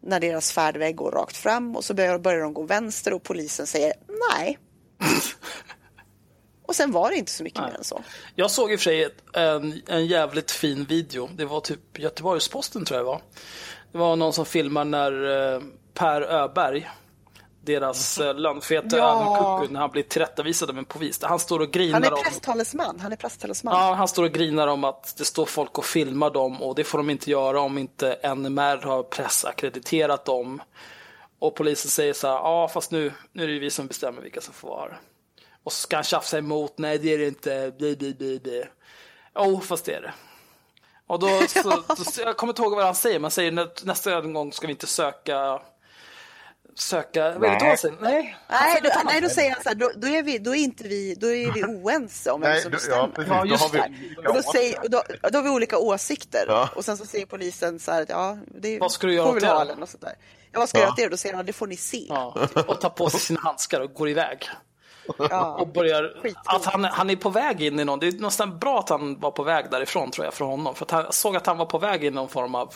Speaker 3: när deras färdväg går rakt fram och så börjar, börjar de gå vänster och polisen säger nej. och sen var det inte så mycket mer än så.
Speaker 1: Jag såg i och för sig ett, en, en jävligt fin video. Det var typ Göteborgs-Posten tror jag det var. Det var någon som filmar när eh, Per Öberg, deras eh, lönnfeta
Speaker 3: Ja.
Speaker 1: ögonkucku, när han blir tillrättavisad av en polis. Han står och
Speaker 3: Han
Speaker 1: grinar
Speaker 3: är
Speaker 1: om...
Speaker 3: presstalesman. Han är presstalesman.
Speaker 1: Ja, han står och grinar om att det står folk och filmar dem och det får de inte göra om inte NMR har pressackrediterat dem. Och polisen säger så här, ja fast nu, nu är det ju vi som bestämmer vilka som får vara. Och så ska han tjafsa emot, nej det är det inte, bli, bli, bli, bli. Jo, fast det är det. Och då, så, så, jag kommer inte ihåg vad han säger, man säger nä- nästa gång ska vi inte söka, söka, vad är det då han säger? Nej.
Speaker 3: Nej, då, nej, då säger han så här, då, då, är vi, då, är inte vi, då är vi oense om vem som
Speaker 2: då-
Speaker 3: bestämmer.
Speaker 2: ja, Då har vi olika
Speaker 3: Och då, säger, och då, då har vi olika åsikter.
Speaker 2: Ja.
Speaker 3: Och sen så säger polisen så här, ja, det
Speaker 1: Vad ska du göra
Speaker 3: får
Speaker 1: åt
Speaker 3: väl
Speaker 1: det
Speaker 3: ha sånt där. Ja, vad ska jag
Speaker 2: Ja.
Speaker 3: göra åt det? Då säger han, det får ni se.
Speaker 1: Ja, och tar på sig sina handskar och går iväg.
Speaker 3: Ja.
Speaker 1: och börjar, att han, han är på väg in i någon, det är nästan bra att han var på väg därifrån tror jag för honom. För att han jag såg att han var på väg in i någon form av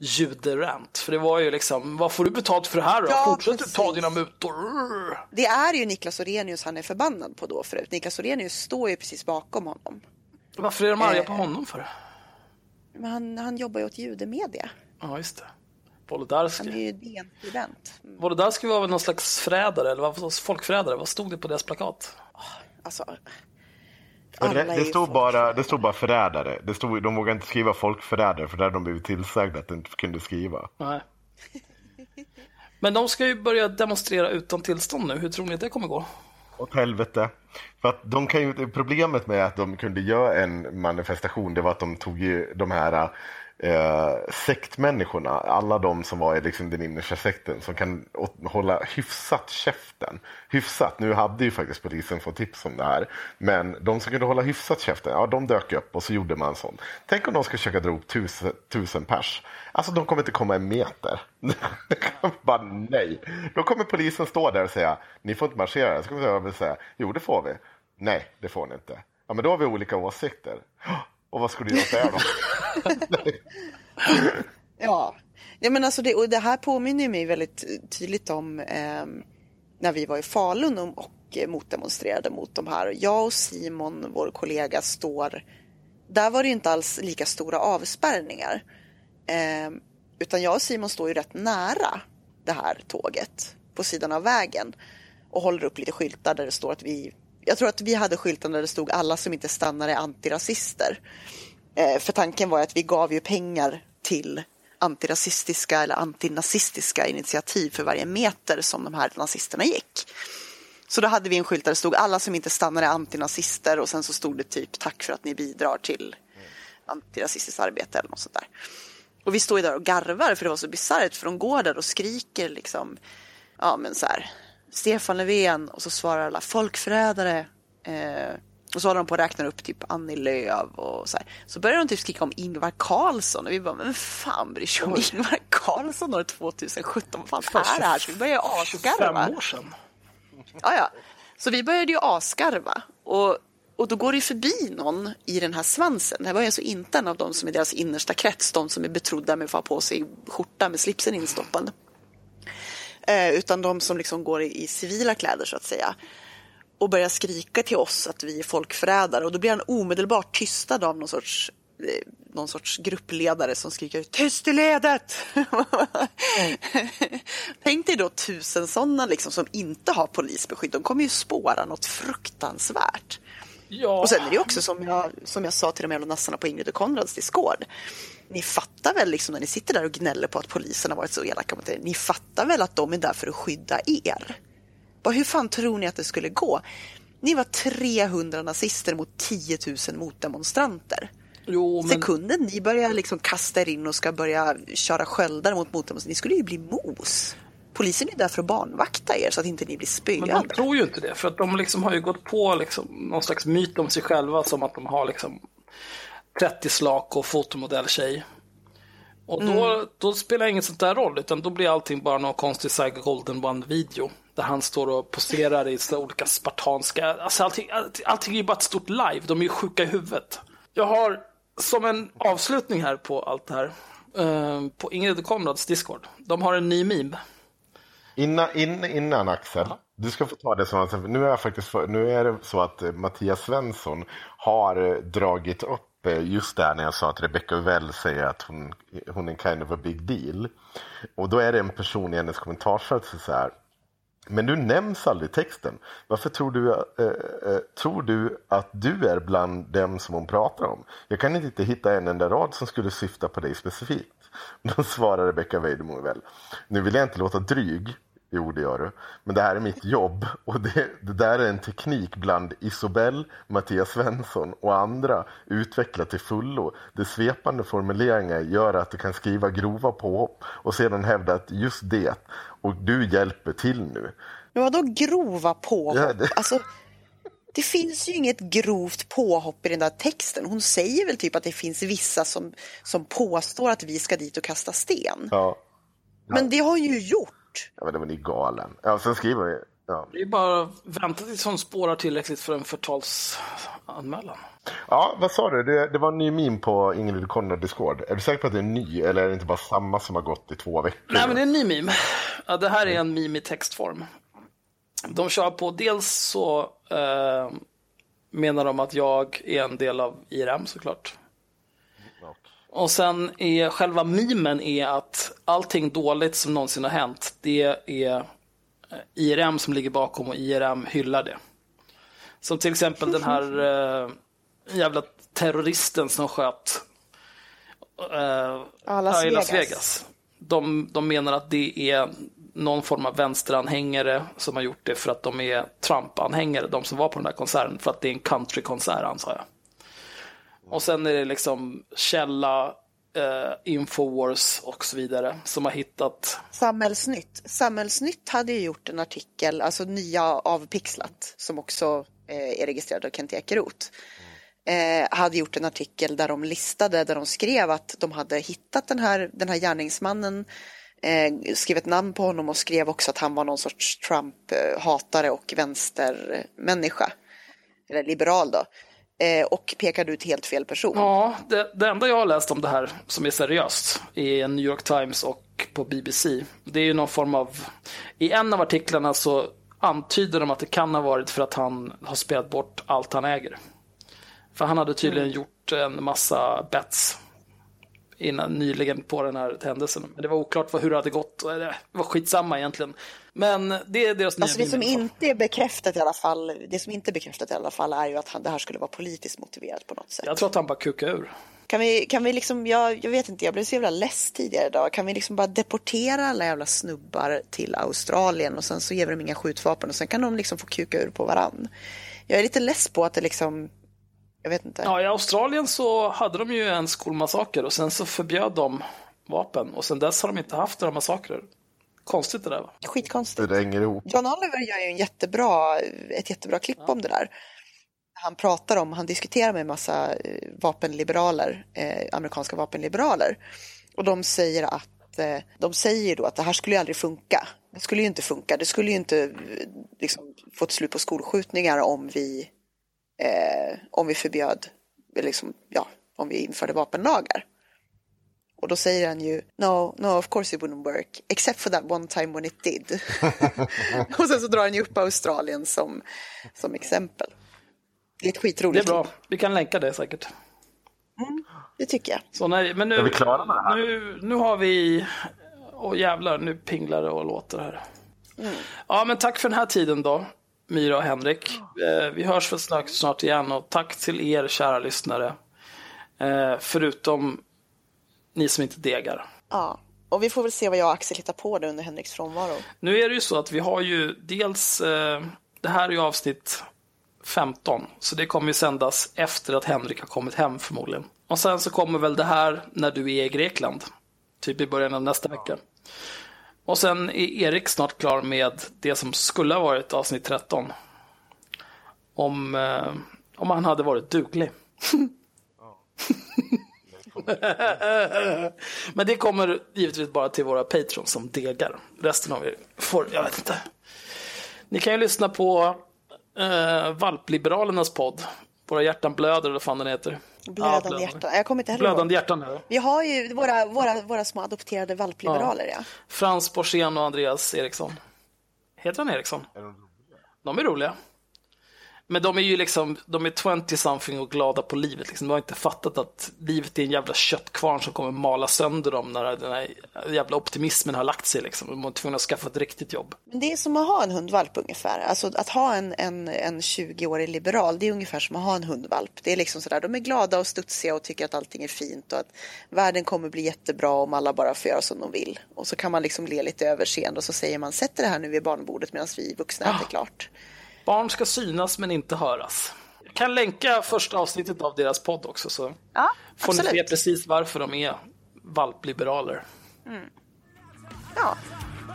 Speaker 1: juderant. För det var ju liksom, vad får du betalt för det här då?
Speaker 3: Ja,
Speaker 1: Fortsätt
Speaker 3: precis.
Speaker 1: ta dina mutor.
Speaker 3: Det är ju Niklas Orenius han är förbannad på då förut. Niklas Orenius står ju precis bakom honom.
Speaker 1: Varför är de arga på
Speaker 3: Eh.
Speaker 1: honom för?
Speaker 3: Men han, han jobbar ju åt judemedia.
Speaker 1: Ja, just det.
Speaker 3: Han är
Speaker 1: Wolodarski.
Speaker 3: ju DN-skribent. Mm.
Speaker 1: Wolodarski var väl någon slags förrädare, eller vad folkförrädare? Vad stod det på deras plakat?
Speaker 3: Alltså,
Speaker 2: Det, det, stod bara, det stod bara förrädare. Det stod, de vågade inte skriva folkförrädare för där hade de blivit tillsagda att de inte kunde skriva.
Speaker 1: Nej. Men de ska ju börja demonstrera utan tillstånd nu. Hur tror ni att det kommer gå?
Speaker 2: Åt helvete. För att de kan ju, problemet med att de kunde göra en manifestation det var att de tog ju de här eh, sektmänniskorna, alla de som var i liksom den innersta sekten som kan hålla hyfsat käften. Hyfsat, nu hade ju faktiskt polisen fått tips om det här. Men de som kunde hålla hyfsat käften, ja de dök upp och så gjorde man sånt. Tänk om de ska försöka dra upp tusen, tusen pers. Alltså de kommer inte komma en meter. Bara nej. Då kommer polisen stå där och säga, ni får inte marschera. Så kommer jag säga, jo det får vi. Nej, det får ni inte. Ja, men då har vi olika åsikter. Och vad skulle du göra där då?
Speaker 3: Ja, ja men alltså det, och det här påminner mig väldigt tydligt om eh, när vi var i Falun och, och motdemonstrerade mot de här. Jag och Simon, vår kollega, står... Där var det inte alls lika stora avspärrningar. Eh, utan jag och Simon står ju rätt nära det här tåget på sidan av vägen och håller upp lite skyltar där det står att vi... Jag tror att vi hade skyltar där det stod alla som inte stannar är antirasister. Eh, för tanken var att vi gav ju pengar till antirasistiska eller antinazistiska initiativ för varje meter som de här nazisterna gick. Så då hade vi en skylt där det stod alla som inte stannar är antinazister och sen så stod det typ tack för att ni bidrar till antirasistiskt arbete eller något sånt där. Och vi står ju där och garvar för det var så bisarrt för de går där och skriker liksom ja men så här Stefan Löfven och så svarar alla folkförrädare eh, och så håller de på att räkna upp typ Annie Lööf och så här. Så börjar de typ skrika om Ingvar Carlsson och vi bara, men fan bryr sig om Ingvar Carlsson år 2017? Vad fan är det här? Så vi börjar asgarva.
Speaker 1: Fem år sedan.
Speaker 3: Ja, ja. Så vi började ju asgarva. Och, och då går det förbi någon i den här svansen. Det här var ju alltså inte en av dem som är deras innersta krets, de som är betrodda med att få på sig skjorta med slipsen instoppad. Eh, utan de som liksom går i, i civila kläder så att säga. Och börjar skrika till oss att vi är folkförrädare. Och då blir han omedelbart tystad av någon sorts eh, någon sorts gruppledare som skriker tyst i ledet. Tänk dig då tusen sådana liksom, som inte har polisbeskydd. De kommer ju spåra något fruktansvärt.
Speaker 1: Ja,
Speaker 3: Och sen är det också som jag, som jag sa till de jävla nassarna på Ingrid och Konrads Discord. Ni fattar väl liksom när ni sitter där och gnäller på att polisen har varit så elaka mot er. Ni fattar väl att de är där för att skydda er? Bara, hur fan tror ni att det skulle gå? Ni var 300 nazister mot 10 000 motdemonstranter.
Speaker 1: jo, men
Speaker 3: Sekunden ni börjar liksom kasta er in och ska börja köra sköldar mot motdemonstranter, ni skulle ju bli mos. Polisen är där för att barnvakta er så att inte ni blir
Speaker 1: Men de
Speaker 3: spöade.
Speaker 1: tror ju inte det, för att de liksom har ju gått på liksom någon slags myt om sig själva som att de har liksom 30 slak och fotomodelltjej. Och då, då spelar inget sånt där roll, utan då blir allting bara någon konstig Saiga Golden One-video. Där han står och poserar i såna olika spartanska... Alltså allting, allting, allting är ju bara ett stort live, de är ju sjuka i huvudet. Jag har som en avslutning här på allt det här, eh, på Ingrid och Konrads Discord. De har en ny meme.
Speaker 2: Innan, in, innan Axel, du ska få ta det som nu är, jag faktiskt för, nu är det så att Mattias Svensson har eh, dragit upp Just eh, just där när jag sa att Rebecca Uvell säger att hon, hon är kind of a big deal. Och då är det en person i hennes kommentarsfält som så här men du nämns aldrig i texten. Varför tror du, eh, eh, tror du att du är bland dem som hon pratar om? Jag kan inte hitta en enda rad som skulle syfta på dig specifikt. Då svarar Rebecca Weidemo väl. Nu vill jag inte låta dryg. Jo, det gör du. Men det här är mitt jobb och det, det där är en teknik bland Isobel, Mattias Svensson och andra utvecklat till fullo. De svepande formuleringar gör att du kan skriva grova påhopp och sedan hävda att just det och du hjälper till nu.
Speaker 3: Men vadå grova påhopp?
Speaker 2: Ja, det-
Speaker 3: Alltså, det finns ju inget grovt påhopp i den där texten. Hon säger väl typ att det finns vissa som, som påstår att vi ska dit och kasta sten.
Speaker 2: Ja,
Speaker 3: Men det har hon ju gjort.
Speaker 2: Ja men det var ni galen. Ja, sen skriver vi. Ja.
Speaker 1: Det är bara att vänta tills hon spårar tillräckligt för en förtalsanmälan.
Speaker 2: ja, vad sa du? Det, det var en ny meme på Ingrid Konrad Discord. Är du säker på att det är en ny eller är det inte bara samma som har gått i två veckor?
Speaker 1: Nej, men det är en ny meme. Ja, det här är en meme i textform. De kör på, dels så eh, menar de att jag är en del av IRM såklart. Och sen är själva memen är att allting dåligt som någonsin har hänt, det är eh, IRM som ligger bakom och IRM hyllar det. Som till exempel den här eh, jävla terroristen som sköt eh,
Speaker 3: Las
Speaker 1: i Las
Speaker 3: Vegas.
Speaker 1: Vegas. De, de menar att det är någon form av vänsteranhängare som har gjort det för att de är Trump-anhängare, de som var på den där konserten, för att det är en countrykonsert antar jag. Och sen är det liksom källa, eh, Infowars och så vidare som har hittat
Speaker 3: Samhällsnytt. Samhällsnytt hade ju gjort en artikel, alltså nya Avpixlat som också eh, är registrerad av Kent Ekeroth. Eh, hade gjort en artikel där de listade, där de skrev att de hade hittat den här, den här gärningsmannen, eh, skrev ett namn på honom och skrev också att han var någon sorts Trump-hatare och vänstermänniska. Eller liberal då. Eh, och pekade ut helt fel person.
Speaker 1: Ja, det, det enda jag har läst om det här som är seriöst i New York Times och på BBC, det är ju någon form av... I en av artiklarna så antyder de att det kan ha varit för att han har spelat bort allt han äger. För han hade tydligen
Speaker 3: Mm.
Speaker 1: gjort en massa bets innan, nyligen på den här händelsen. Men det var oklart hur det hade gått. Det var skitsamma egentligen. Men det är deras nya
Speaker 3: Alltså det som inte är bekräftat i alla fall, det som inte är bekräftat i alla fall är ju att han, det här skulle vara politiskt motiverat på något sätt.
Speaker 1: Jag tror att han bara kukade ur.
Speaker 3: Kan vi, kan vi liksom, jag, jag vet inte, jag blev så jävla less tidigare idag. Kan vi liksom bara deportera alla jävla snubbar till Australien och sen så ger vi dem inga skjutvapen och sen kan de liksom få kuka ur på varann. Jag är lite less på att det liksom, jag vet inte.
Speaker 1: Ja, I Australien så hade de ju en skolmassaker och sen så förbjöd de vapen och sen dess har de inte haft några massakrer. Konstigt det där va?
Speaker 3: Skitkonstigt.
Speaker 2: Det hänger ihop.
Speaker 3: John Oliver gör ju en jättebra, ett jättebra klipp om det där. Han pratar om, han diskuterar med en massa eh, vapenliberaler, eh, amerikanska vapenliberaler. Och de säger att, eh, de säger då att det här skulle ju aldrig funka. Det skulle ju inte funka. Det skulle ju inte eh, liksom, få ett slut på skolskjutningar om vi, eh, om vi förbjöd, liksom, ja, om vi införde vapenlagar. Och då säger han ju no, no of course it wouldn't work except for that one time when it did. och sen så drar han ju upp Australien som, som exempel. Det är ett
Speaker 1: Det
Speaker 3: skitroligt
Speaker 1: är bra.
Speaker 3: klipp.
Speaker 1: Vi kan länka det säkert.
Speaker 3: Det tycker jag.
Speaker 1: Så nej, men nu,
Speaker 2: Är vi klara med det här?
Speaker 1: nu, nu har vi... Åh jävlar, nu pinglar det och låter här. Ja, men tack för den här tiden då, Myra och Henrik. Eh, vi hörs väl snart, snart igen och tack till er kära lyssnare. Eh, förutom ni som inte degar.
Speaker 3: Ja. Och vi får väl se vad jag och Axel hittar på det under Henriks frånvaro.
Speaker 1: Nu är det ju så att vi har ju dels, eh, det här är ju avsnitt 15, så det kommer ju sändas efter att Henrik har kommit hem förmodligen. Och sen så kommer väl det här när du är i Grekland, typ i början av nästa vecka. Och sen är Erik snart klar med det som skulle ha varit avsnitt 13. Om, eh, om han hade varit duglig. Men det kommer givetvis bara till våra patrons som degar. Resten av er får, jag vet inte. Ni kan ju lyssna på eh, Valpliberalernas podd. Våra hjärtan blöder, eller vad fan den heter.
Speaker 3: Blödande
Speaker 1: Ja,
Speaker 3: hjärtan. Jag kommer inte heller
Speaker 1: Blödande
Speaker 3: ihåg.
Speaker 1: hjärtan.
Speaker 3: Vi har ju våra, våra, våra små adopterade valpliberaler, ja.
Speaker 1: Frans Borssén och Andreas Eriksson. Heter han Eriksson? De är roliga. Men de är ju liksom, de är 20-something och glada på livet. Liksom. De har inte fattat att livet är en jävla köttkvarn som kommer mala sönder dem när den här jävla optimismen har lagt sig. Liksom. De är tvungna att skaffa ett riktigt jobb.
Speaker 3: Men det är som att ha en hundvalp ungefär. Alltså att ha en, en, en 20-årig liberal, det är ungefär som att ha en hundvalp. Det är liksom sådär, de är glada och studsiga och tycker att allting är fint och att världen kommer bli jättebra om alla bara får göra som de vill. Och så kan man liksom le lite överseende och så säger man, sätt det här nu vid barnbordet medan vi vuxna äter klart.
Speaker 1: Barn ska synas men inte höras. Jag kan länka första avsnittet av deras podd också så
Speaker 3: ja,
Speaker 1: får ni se precis varför de är valpliberaler. Mm.
Speaker 3: Ja.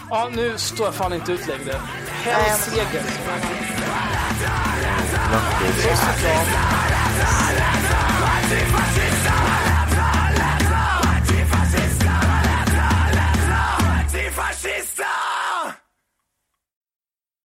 Speaker 1: Ja, nu står jag fan inte ut längre. Hell seger. Puss och kram.